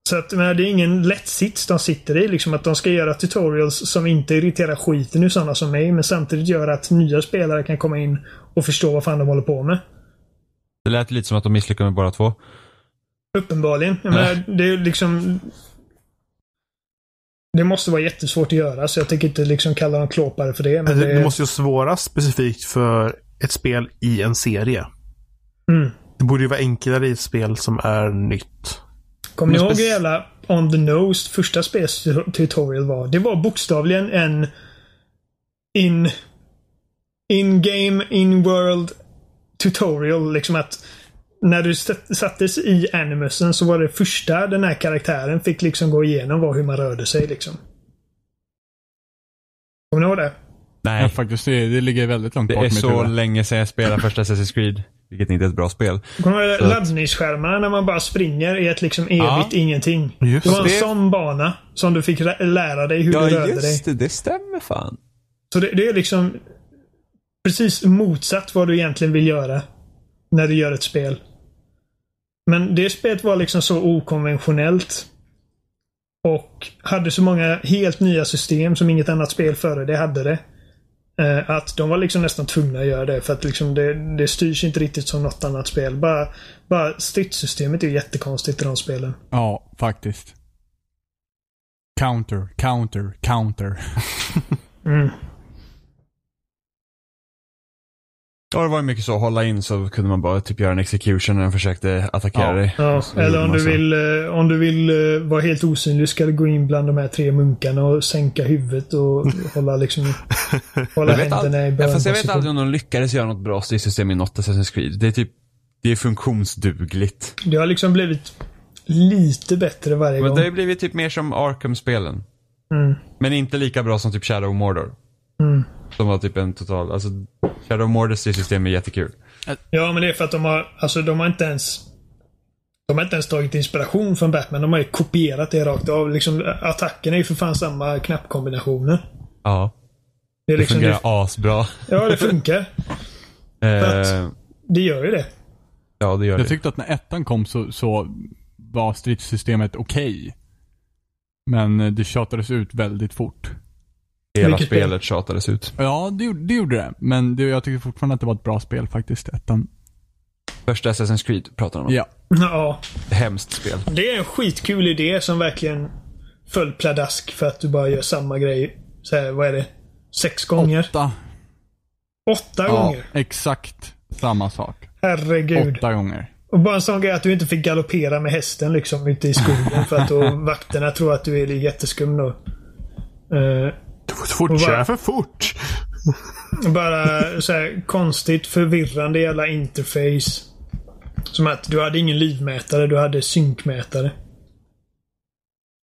så att men det är ingen lätt sits de sitter i. Liksom att de ska göra tutorials som inte irriterar skiten ur sådana som mig. Men samtidigt gör att nya spelare kan komma in och förstå vad fan de håller på med. Det lät lite som att de misslyckades med bara två. Uppenbarligen. Jag menar, det är liksom... Det måste vara jättesvårt att göra, så jag tänker inte liksom kalla dem klåpare för det. Men det, det, det måste ju svåra specifikt för ett spel i en serie. Mm. Det borde ju vara enklare i ett spel som är nytt. Kommer ni ihåg hur jävla on the nose första spels tutorial var? Det var bokstavligen en in in-game, in-world tutorial. Liksom att när du sattes i animusen så var det första den här karaktären fick liksom gå igenom var hur man rörde sig liksom. Kommer ni ihåg det? Nej. Ja, faktiskt. Det, det ligger väldigt långt det bak Det är så huvud. länge sedan jag spelade första Assassin's Creed. Vilket inte är ett bra spel. Kommer laddningsskärmarna när man bara springer i ett liksom evigt ja. ingenting? Just det var en det. sån bana som du fick lära dig hur ja, du rörde dig. Ja, just det. Det stämmer fan. Så det, det är liksom precis motsatt vad du egentligen vill göra när du gör ett spel. Men det spelet var liksom så okonventionellt. Och hade så många helt nya system som inget annat spel före det hade det. Eh, att de var liksom nästan tvungna att göra det för att liksom det, det styrs inte riktigt som något annat spel. Bara, bara stridssystemet är jättekonstigt i de spelen. Ja, faktiskt. Counter, counter, counter. mm. Ja, det var ju mycket så. Hålla in så kunde man bara typ göra en execution när den försökte attackera ja. dig. Ja, eller om du, vill, eh, om du vill eh, vara helt osynlig ska du gå in bland de här tre munkarna och sänka huvudet och *laughs* hålla liksom hålla händerna i bön. Ja, fast jag vet aldrig om de lyckades göra något bra styrsystem i något Assassin's Creed. Det är typ det är funktionsdugligt. Det har liksom blivit lite bättre varje Men gång. det har blivit typ mer som Arkham-spelen. Mm. Men inte lika bra som typ Shadow Mordor. Mm. Som var typ en total, alltså Shadow Mordors system är jättekul. Ja, men det är för att de har, alltså de har inte ens de har inte ens tagit inspiration från Batman. De har ju kopierat det rakt av. Liksom, attackerna är ju för fan samma knappkombinationer. Ja. Det, är liksom, det fungerar det, asbra. Ja, det funkar. *laughs* eh, det gör ju det. Ja, det gör Jag det. tyckte att när ettan kom så, så var stridssystemet okej. Okay. Men det tjatades ut väldigt fort. Hela Vilket spelet spel? tjatades ut. Ja, det, det gjorde det. Men det, jag tycker fortfarande att det var ett bra spel faktiskt, ettan. Första Assassin's Creed pratar de om. Ja. Ja. Hemskt spel. Det är en skitkul idé som verkligen föll pladask för att du bara gör samma grej. Så här, vad är det? Sex gånger? Åtta. Åtta Ja, gånger. exakt samma sak. Herregud. Åtta gånger. Och bara en sån grej att du inte fick galoppera med hästen liksom ute i skogen för att då *laughs* vakterna tror att du är jätteskum då. Eh, Du får fort köra för fort. bara så här konstigt förvirrande jävla interface. Som att du hade ingen livmätare, du hade synkmätare.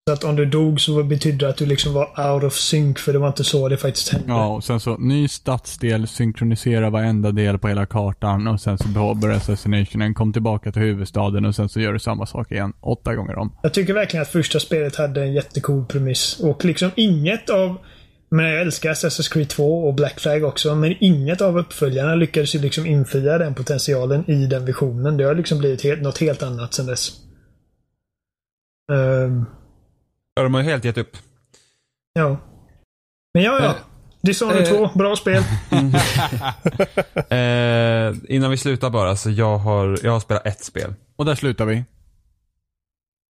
Så att om du dog så betydde det att du liksom var out of sync för det var inte så det faktiskt hände. Ja, och sen så ny stadsdel, synkronisera varenda del på hela kartan och sen så börjar assassinationen, kom tillbaka till huvudstaden och sen så gör du samma sak igen. Åtta gånger om. Jag tycker verkligen att första spelet hade en jättecool premiss. Och liksom inget av... Men jag älskar Assassin's Creed 2 och Black Flag också, men inget av uppföljarna lyckades ju liksom infria den potentialen i den visionen. Det har liksom blivit helt, något helt annat sen dess. Ehm, Ja, de har ju helt gett upp. ja. Men ja, ja. Eh, Dishonored eh. 2, bra spel. *laughs* Eh, innan vi slutar bara, så jag har, jag har spelat ett spel. Och där slutar vi.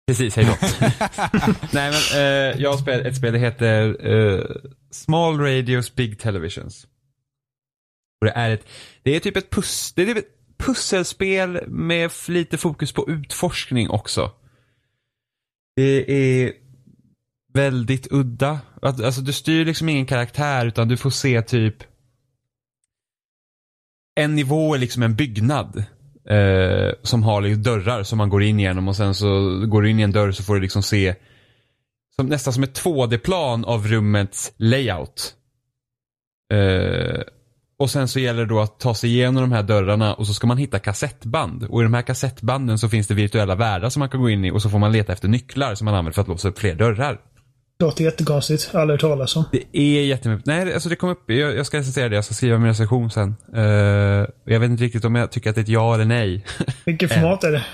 Precis, hej då. *laughs* *laughs* Nej men, eh, jag har spelat ett spel, det heter eh, Small Radios Big Televisions. Och det är ett, det är typ ett, pus, det är typ ett pusselspel med lite fokus på utforskning också. Det är väldigt udda. Alltså du styr liksom ingen karaktär utan du får se typ en nivå är liksom en byggnad. Eh, som har liksom dörrar som man går in genom och sen så går du in i en dörr så får du liksom se som, nästan som ett 2D-plan av rummets layout. Eh, och sen så gäller det då att ta sig igenom de här dörrarna och så ska man hitta kassettband. Och i de här kassettbanden så finns det virtuella världar som man kan gå in i och så får man leta efter nycklar som man använder för att låsa upp fler dörrar. Låter jättekonstigt. Aldrig hört talas om. Det är jättemycket. Nej, alltså det kom upp. Jag, jag ska recensera det. Jag ska skriva min recension sen. Eh, jag vet inte riktigt om jag tycker att det är ett ja eller nej. Vilket *laughs* format är det?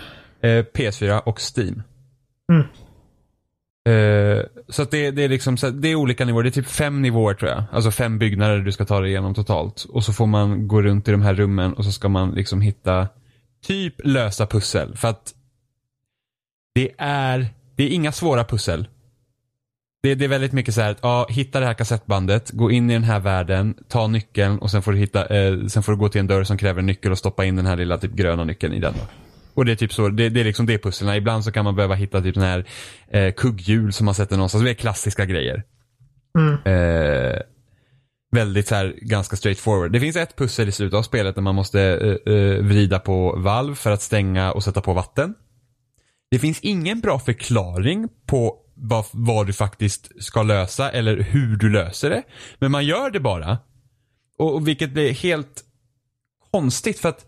Eh, PS4 och Steam. Mm. Eh, så att det, det är liksom så det är olika nivåer. Det är typ fem nivåer tror jag. Alltså fem byggnader du ska ta dig igenom totalt. Och så får man gå runt i de här rummen och så ska man liksom hitta typ lösa pussel. För att det är, det är inga svåra pussel. Det, det är väldigt mycket så här att, ja, hitta det här kassettbandet, gå in i den här världen, ta nyckeln och sen får du, hitta, eh, sen får du gå till en dörr som kräver en nyckel och stoppa in den här lilla typ gröna nyckeln i den. Då. Och det är typ så, det, det är liksom det pusslen. Ibland så kan man behöva hitta typ den här eh, kugghjul som man sätter någonstans. Det är klassiska grejer. Mm. Eh, väldigt så här ganska straight forward. Det finns ett pussel i slutet av spelet där man måste eh, eh, vrida på valv för att stänga och sätta på vatten. Det finns ingen bra förklaring på vad, vad du faktiskt ska lösa eller hur du löser det. Men man gör det bara. Och, och vilket blir helt konstigt för att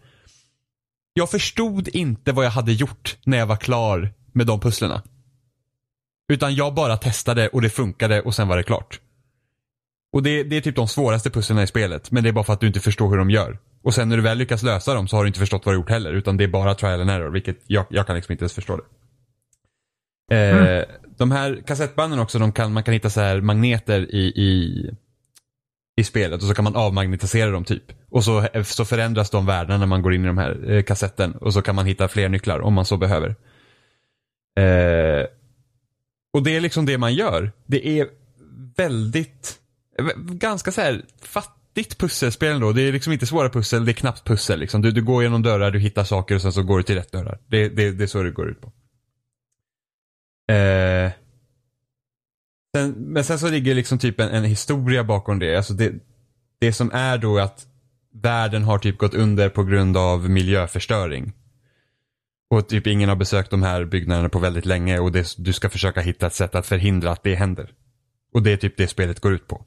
jag förstod inte vad jag hade gjort när jag var klar med de pusslerna. Utan jag bara testade och det funkade och sen var det klart. Och det, det är typ de svåraste pusslerna i spelet. Men det är bara för att du inte förstår hur de gör. Och sen när du väl lyckas lösa dem så har du inte förstått vad du gjort heller. Utan det är bara trial and error. Vilket jag, jag kan liksom inte ens förstå det. Eh, De här kassettbanden också, de kan, man kan hitta så här magneter i, i, i spelet och så kan man avmagnetisera dem typ. Och så, så förändras de värdena när man går in i de här eh, kassetten. Och så kan man hitta fler nycklar om man så behöver. Eh, och det är liksom det man gör. Det är väldigt, ganska så här fattigt pusselspel ändå. Det är liksom inte svåra pussel, det är knappt pussel. Liksom. Du, du går genom dörrar, du hittar saker och sen så går du till rätt dörrar. Det, det, det är så det går ut på. Eh, sen, men sen så ligger liksom typ en, en historia bakom det. Alltså det. Det som är då att världen har typ gått under på grund av miljöförstöring. Och typ ingen har besökt de här byggnaderna på väldigt länge och det, du ska försöka hitta ett sätt att förhindra att det händer. Och det är typ det spelet går ut på.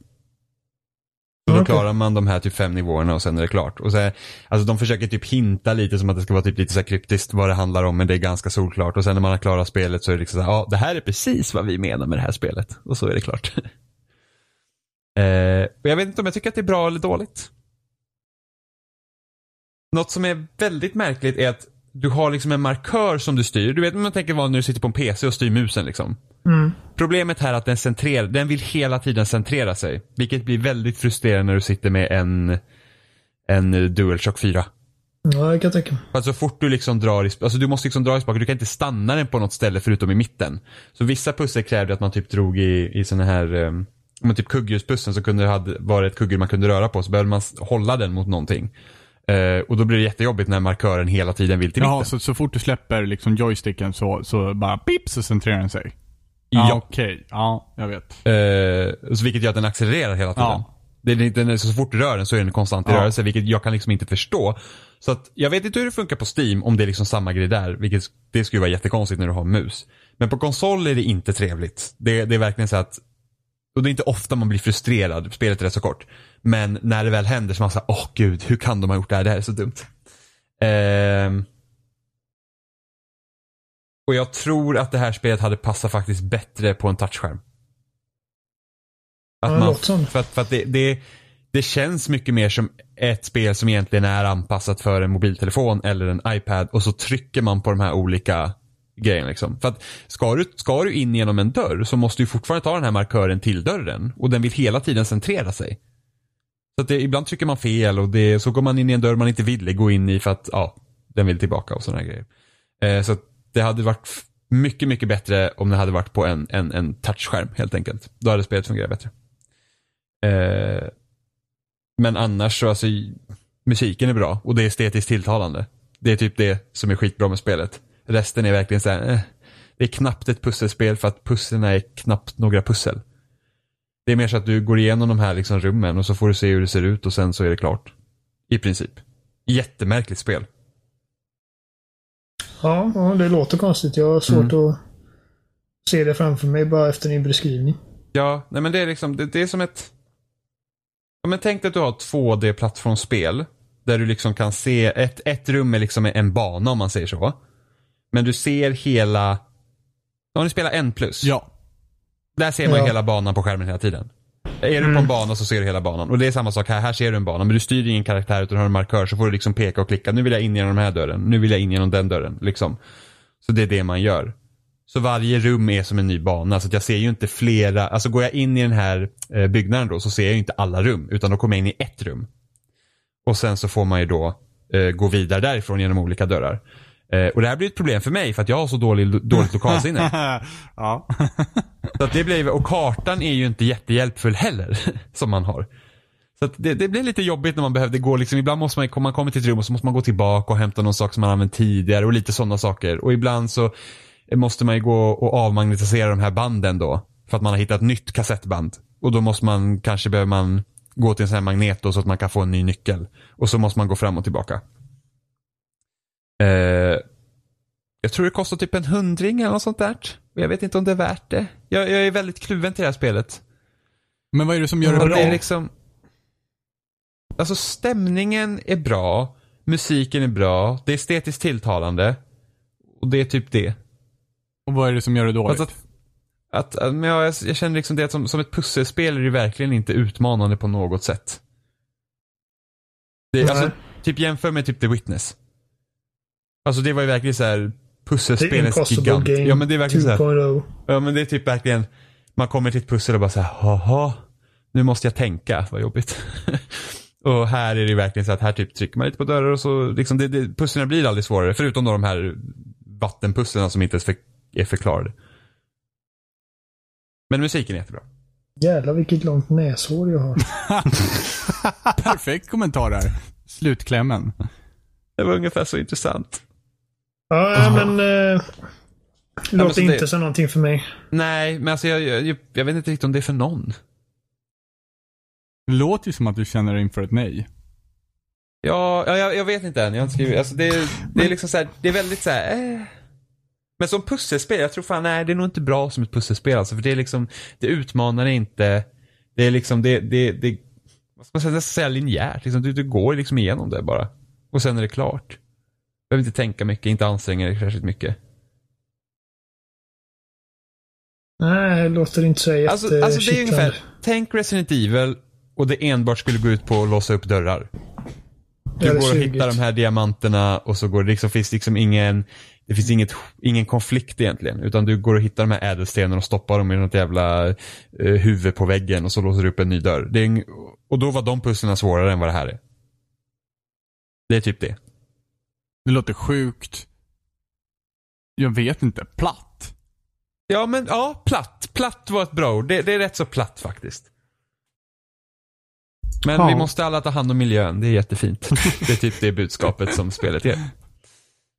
Så då Okej. klarar man de här typ fem nivåerna och sen är det klart. Och så, är- alltså de försöker typ hinta lite som att det ska vara typ lite så här kryptiskt vad det handlar om men det är ganska solklart. Och sen när man har klarat spelet så är det liksom så här, ja det här är precis vad vi menar med det här spelet. Och så är det klart. *laughs* eh, och jag vet inte om jag tycker att det är bra eller dåligt. Något som är väldigt märkligt är att du har liksom en markör som du styr. Du vet man tänker vara när du sitter på en PC och styr musen liksom. Mm. Problemet här är att den centrerar, den vill hela tiden centrera sig. Vilket blir väldigt frustrerande när du sitter med en, en DualShock 4. Ja, jag kan tänka mig. För att så fort du liksom drar i, alltså du måste liksom dra i spaken, du kan inte stanna den på något ställe förutom i mitten. Så vissa pussel krävde att man typ drog i, i såna här, um, om typ kugghjulsbussen så kunde det ha varit ett kugghjul man kunde röra på så behövde man hålla den mot någonting. Eh, och då blir det jättejobbigt när markören hela tiden vill till Jaha, mitten. så, så fort du släpper liksom joysticken så, så bara pip så centrerar den sig? Ja, Ja. okej. Ja, jag vet. Eh, så vilket gör att den accelererar hela tiden. Ja. Den är så fort du rör den så är den konstant i Ja. rörelse, vilket jag kan liksom inte förstå. Så att jag vet inte hur det funkar på Steam, om det är liksom samma grej där, vilket det skulle vara jättekonstigt när du har mus. Men på konsol är det inte trevligt. Det, det är verkligen så att, och det är inte ofta man blir frustrerad, spelet är rätt så kort. Men när det väl händer så man såhär, åh gud, hur kan de ha gjort det här? Det här är så dumt. Ehm. och jag tror att det här spelet hade passat faktiskt bättre på en touchskärm. Att man, för att, för att det, det, det känns mycket mer som ett spel som egentligen är anpassat för en mobiltelefon eller en iPad och så trycker man på de här olika grejerna. Liksom. För att ska du, ska du in genom en dörr så måste du fortfarande ta den här markören till dörren och den vill hela tiden centrera sig. Så att det, ibland trycker man fel och det, så går man in i en dörr man inte ville gå in i för att ja, den vill tillbaka och sådana grejer. Eh, så att det hade varit mycket, mycket bättre om det hade varit på en, en, en touchskärm helt enkelt. Då hade spelet fungerat bättre. Eh, men annars så, alltså, musiken är bra och det är estetiskt tilltalande. Det är typ det som är skitbra med spelet. Resten är verkligen så här, eh, det är knappt ett pusselspel för att pusslen är knappt några pussel. Det är mer så att du går igenom de här liksom rummen och så får du se hur det ser ut och sen så är det klart. I princip. Jättemärkligt spel. Ja, det låter konstigt. Jag har svårt Mm. att se det framför mig bara efter din beskrivning. Ja, nej men det är liksom, det, det är som ett... Ja, men tänk dig att du har ett 2D-plattformsspel. Där du liksom kan se, ett, ett rum är liksom en bana om man säger så. Men du ser hela... Om du spelar en plus. Ja. Där ser man Ja. hela banan på skärmen hela tiden. Är du på en bana så ser du hela banan. Och det är samma sak här. Här ser du en bana men du styr ingen karaktär utan har en markör så får du liksom peka och klicka. Nu vill jag in genom den här dörren. Nu vill jag in genom den dörren. Liksom. Så det är det man gör. Så varje rum är som en ny bana. Så jag ser ju inte flera. Alltså går jag in i den här eh, byggnaden då så ser jag ju inte alla rum. Utan då kommer jag in i ett rum. Och sen så får man ju då eh, gå vidare därifrån genom olika dörrar. Eh, och det här blir ett problem för mig för att jag har så dålig, dåligt lokalsinne. *laughs* ja. Så att det blir, och kartan är ju inte jättehjälpfull heller, *laughs* som man har. Så det, det blir lite jobbigt när man behövde gå, liksom, ibland måste man, man kommer till ett rum och så måste man gå tillbaka och hämta någon sak som man använt tidigare och lite sådana saker. Och ibland så måste man ju gå och avmagnetisera de här banden då. För att man har hittat nytt kassettband. Och då måste man, kanske behöver man gå till en sån här magnet då, så att man kan få en ny nyckel. Och så måste man gå fram och tillbaka. Eh, jag tror det kostar typ en hundring eller något sånt där. Jag vet inte om det är värt det. Jag, jag är väldigt kluven till det här spelet. Men vad är det som gör det bra? det är liksom... Alltså stämningen är bra. Musiken är bra. Det är estetiskt tilltalande. Och det är typ det. Och vad är det som gör det dåligt? Alltså att, att, men jag, jag känner liksom det att som, som ett pusselspel är det verkligen inte utmanande på något sätt. Det, alltså, typ jämför med typ The Witness. Alltså det var ju verkligen så här pusselspelens gigant. Game Ja men det är verkligen så här, 2.0. Ja men det är typ verkligen, man kommer till ett pussel och bara så här, haha, nu måste jag tänka, vad jobbigt. *laughs* och här är det verkligen så att här typ trycker man lite på dörrar och så, liksom det, det, pusslen blir aldrig svårare, förutom då de här vattenpusslen som inte ens för, är förklarade. Men musiken är jättebra. Jävlar vilket långt näshår jag har. *laughs* Perfekt kommentar där. Slutklämmen. Det var ungefär så intressant. Ja, ja men... Eh, men låter så inte det- som någonting för mig. Nej, men alltså jag, jag, jag vet inte riktigt om det är för någon. Det låter ju som att du känner dig inför ett nej. Ja, ja jag, jag vet inte än. Jag har inte skrivit. Alltså det, det är liksom så här, det är väldigt så här, eh. Men som pusselspel, jag tror fan nej, det är nog inte bra som ett pusselspel alltså. För det är liksom, det utmanar inte. Det är liksom, det, det, det vad ska man säga, nästan säga linjärt. Liksom, du, du går liksom igenom det bara. Och sen är det klart. Behöver inte tänka mycket, inte anstränga dig särskilt mycket. Nej, det låter inte så jätte Alltså, alltså det är ungefär, tänk Resident Evil och det enbart skulle gå ut på att låsa upp dörrar. Du går och hittar de här diamanterna och så går det liksom, finns liksom ingen, det finns inget, ingen konflikt egentligen. Utan du går och hittar de här ädelstenarna och stoppar dem i något jävla eh, huvud på väggen och så låser du upp en ny dörr. En, och då var de pusslarna svårare än vad det här är. Det är typ det. Det låter sjukt. Jag vet inte. Platt. Ja, men ja, platt. Platt var ett bra ord. Det, det är rätt så platt faktiskt. Men Ja. vi måste alla ta hand om miljön. Det är jättefint. *laughs* Det är typ det budskapet som spelet ger.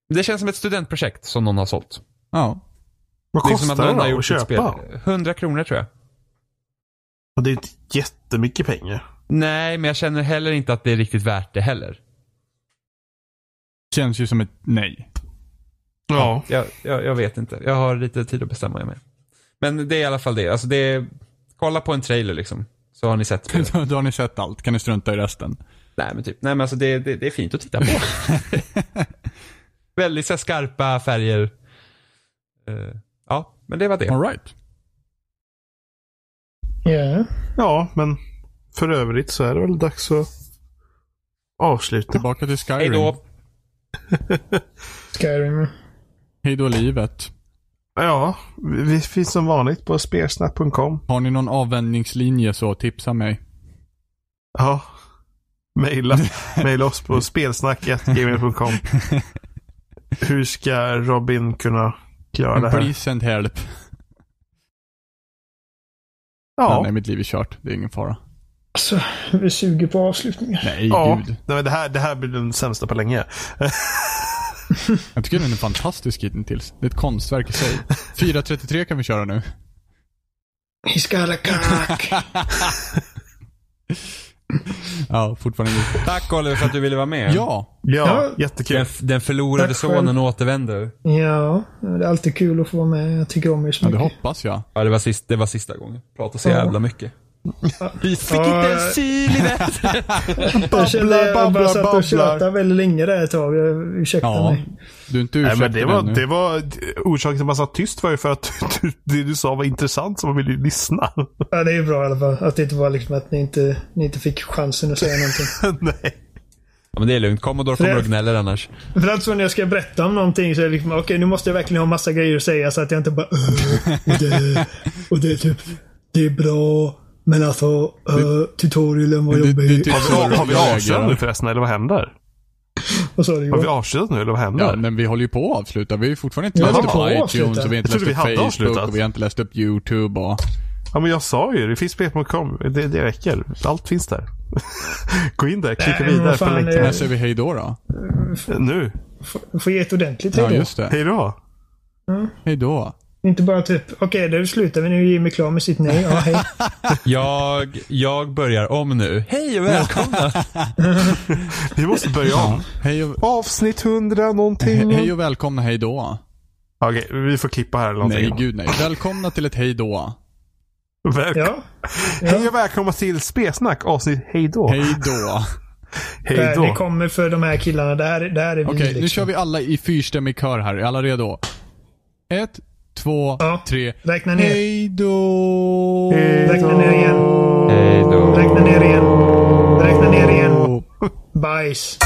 Det känns som ett studentprojekt som någon har sålt. Ja. Vad Det kostar att någon det har då gjort att köpa? spel. 100 kronor tror jag. Och det är inte jättemycket pengar. Nej, men jag känner heller inte att det är riktigt värt det heller. Känns ju som ett nej. Ja. Jag, jag, jag vet inte. Jag har lite tid att bestämma mig med. Men det är i alla fall det. Alltså det är, kolla på en trailer liksom. Så har ni sett. *laughs* Då har ni sett allt. Kan ni strunta i resten? Nej men typ, nej men alltså det, det, det är fint att titta på. *laughs* Väldigt så skarpa färger. Eh, ja, men det var det. All right. Ja. ja, men för övrigt så är det väl dags att avsluta. Tillbaka till Skyrim. Hej då. *laughs* Skyrim. Hej då livet. Ja, vi finns som vanligt på spelsnack.com. Har ni någon avvändningslinje så tipsa mig. Ja. Maila, *laughs* maila oss på spelsnack.gmail.com. Hur ska Robin kunna klara det här? Please send help. Ja, Nej, mitt liv är kört. Det är ingen fara. Alltså, vi suger på avslutningar. Nej, ja. gud. Nej, det, här, det här blir den sämsta på länge. *laughs* Jag tycker den är fantastisk hittills. Det är ett konstverk i sig. 4.33 kan vi köra nu. He's got a cock. *laughs* Ja, fortfarande. Tack Oliver för att du ville vara med. Ja, Ja, Ja. jättekul. Den, den förlorade Tack själv. sonen återvänder. ja, det är alltid kul att få vara med. Jag tycker om er så ja det mycket. hoppas jag. Ja, det var, sist, det var sista gången. Prata så Ja. jävla mycket. Vi fick Ja, inte en syl i vädret. *laughs* Jag kände jag babblar, satt och tjötade väldigt länge där ett tag. Jag- Ursäkta Ja, mig. du är inte Nej, ursäktad men det var, ännu. det var orsaken till att man satt tyst var ju för att *laughs* du, det du sa var intressant så man ville ju lyssna. *laughs* Ja, det är ju bra i alla fall. Att det inte var liksom att ni inte, ni inte fick chansen att säga någonting. Nej. Ja, men det är lugnt. Commodore kommer och gnäller annars. För att så när jag ska berätta om någonting så är det liksom, okej nu måste jag verkligen ha massa grejer att säga så att jag inte bara "Öh, och det, och det är typ, det är bra, men alltså uh, tutorialen var det- jobbig. det- Har vi, har vi avslutat nu förresten, eller vad händer? Vad sa du Har vi avslutat nu, eller vad händer? Ja, men vi håller ju på att avsluta. Vi har ju fortfarande inte Ja, läst upp på iTunes och vi har inte läst upp Facebook avslutat. och vi har inte läst upp YouTube och... Ja, men jag sa ju det. finns spel.com. Det, det räcker. Allt finns där. *laughs* Gå in där, klicka Nej, vidare på fan, länken. När säger vi hej då då? Nu. Får- Får ge ett ordentligt Ja, hej då. just det. Hej då. Hej då. Inte bara typ, okej då slutar vi nu. Jimmy klar med sitt nej. Ja, hej. *laughs* Jag, jag börjar om nu. Hej och välkomna. *laughs* Vi måste börja om. Hej och, Avsnitt 100 någonting. he- hej och välkomna hej då. Okej, vi får klippa här eller någonting. Nej, gud nej. Välkomna till ett hej då. Väl- Ja. *laughs* Hej och välkomna till Spesnack avsnitt Hej då. Hej då. Hej Det, det då. kommer för de här killarna. Det här, det här är vi Okej, liksom. nu kör vi alla i fyrstämmig kör här. Är alla redo? Ett, två, Ja. tre. Räkna ner. Hej då. Räkna ner igen. Hej då. Räkna ner igen. Räkna ner igen. *laughs* Bajs.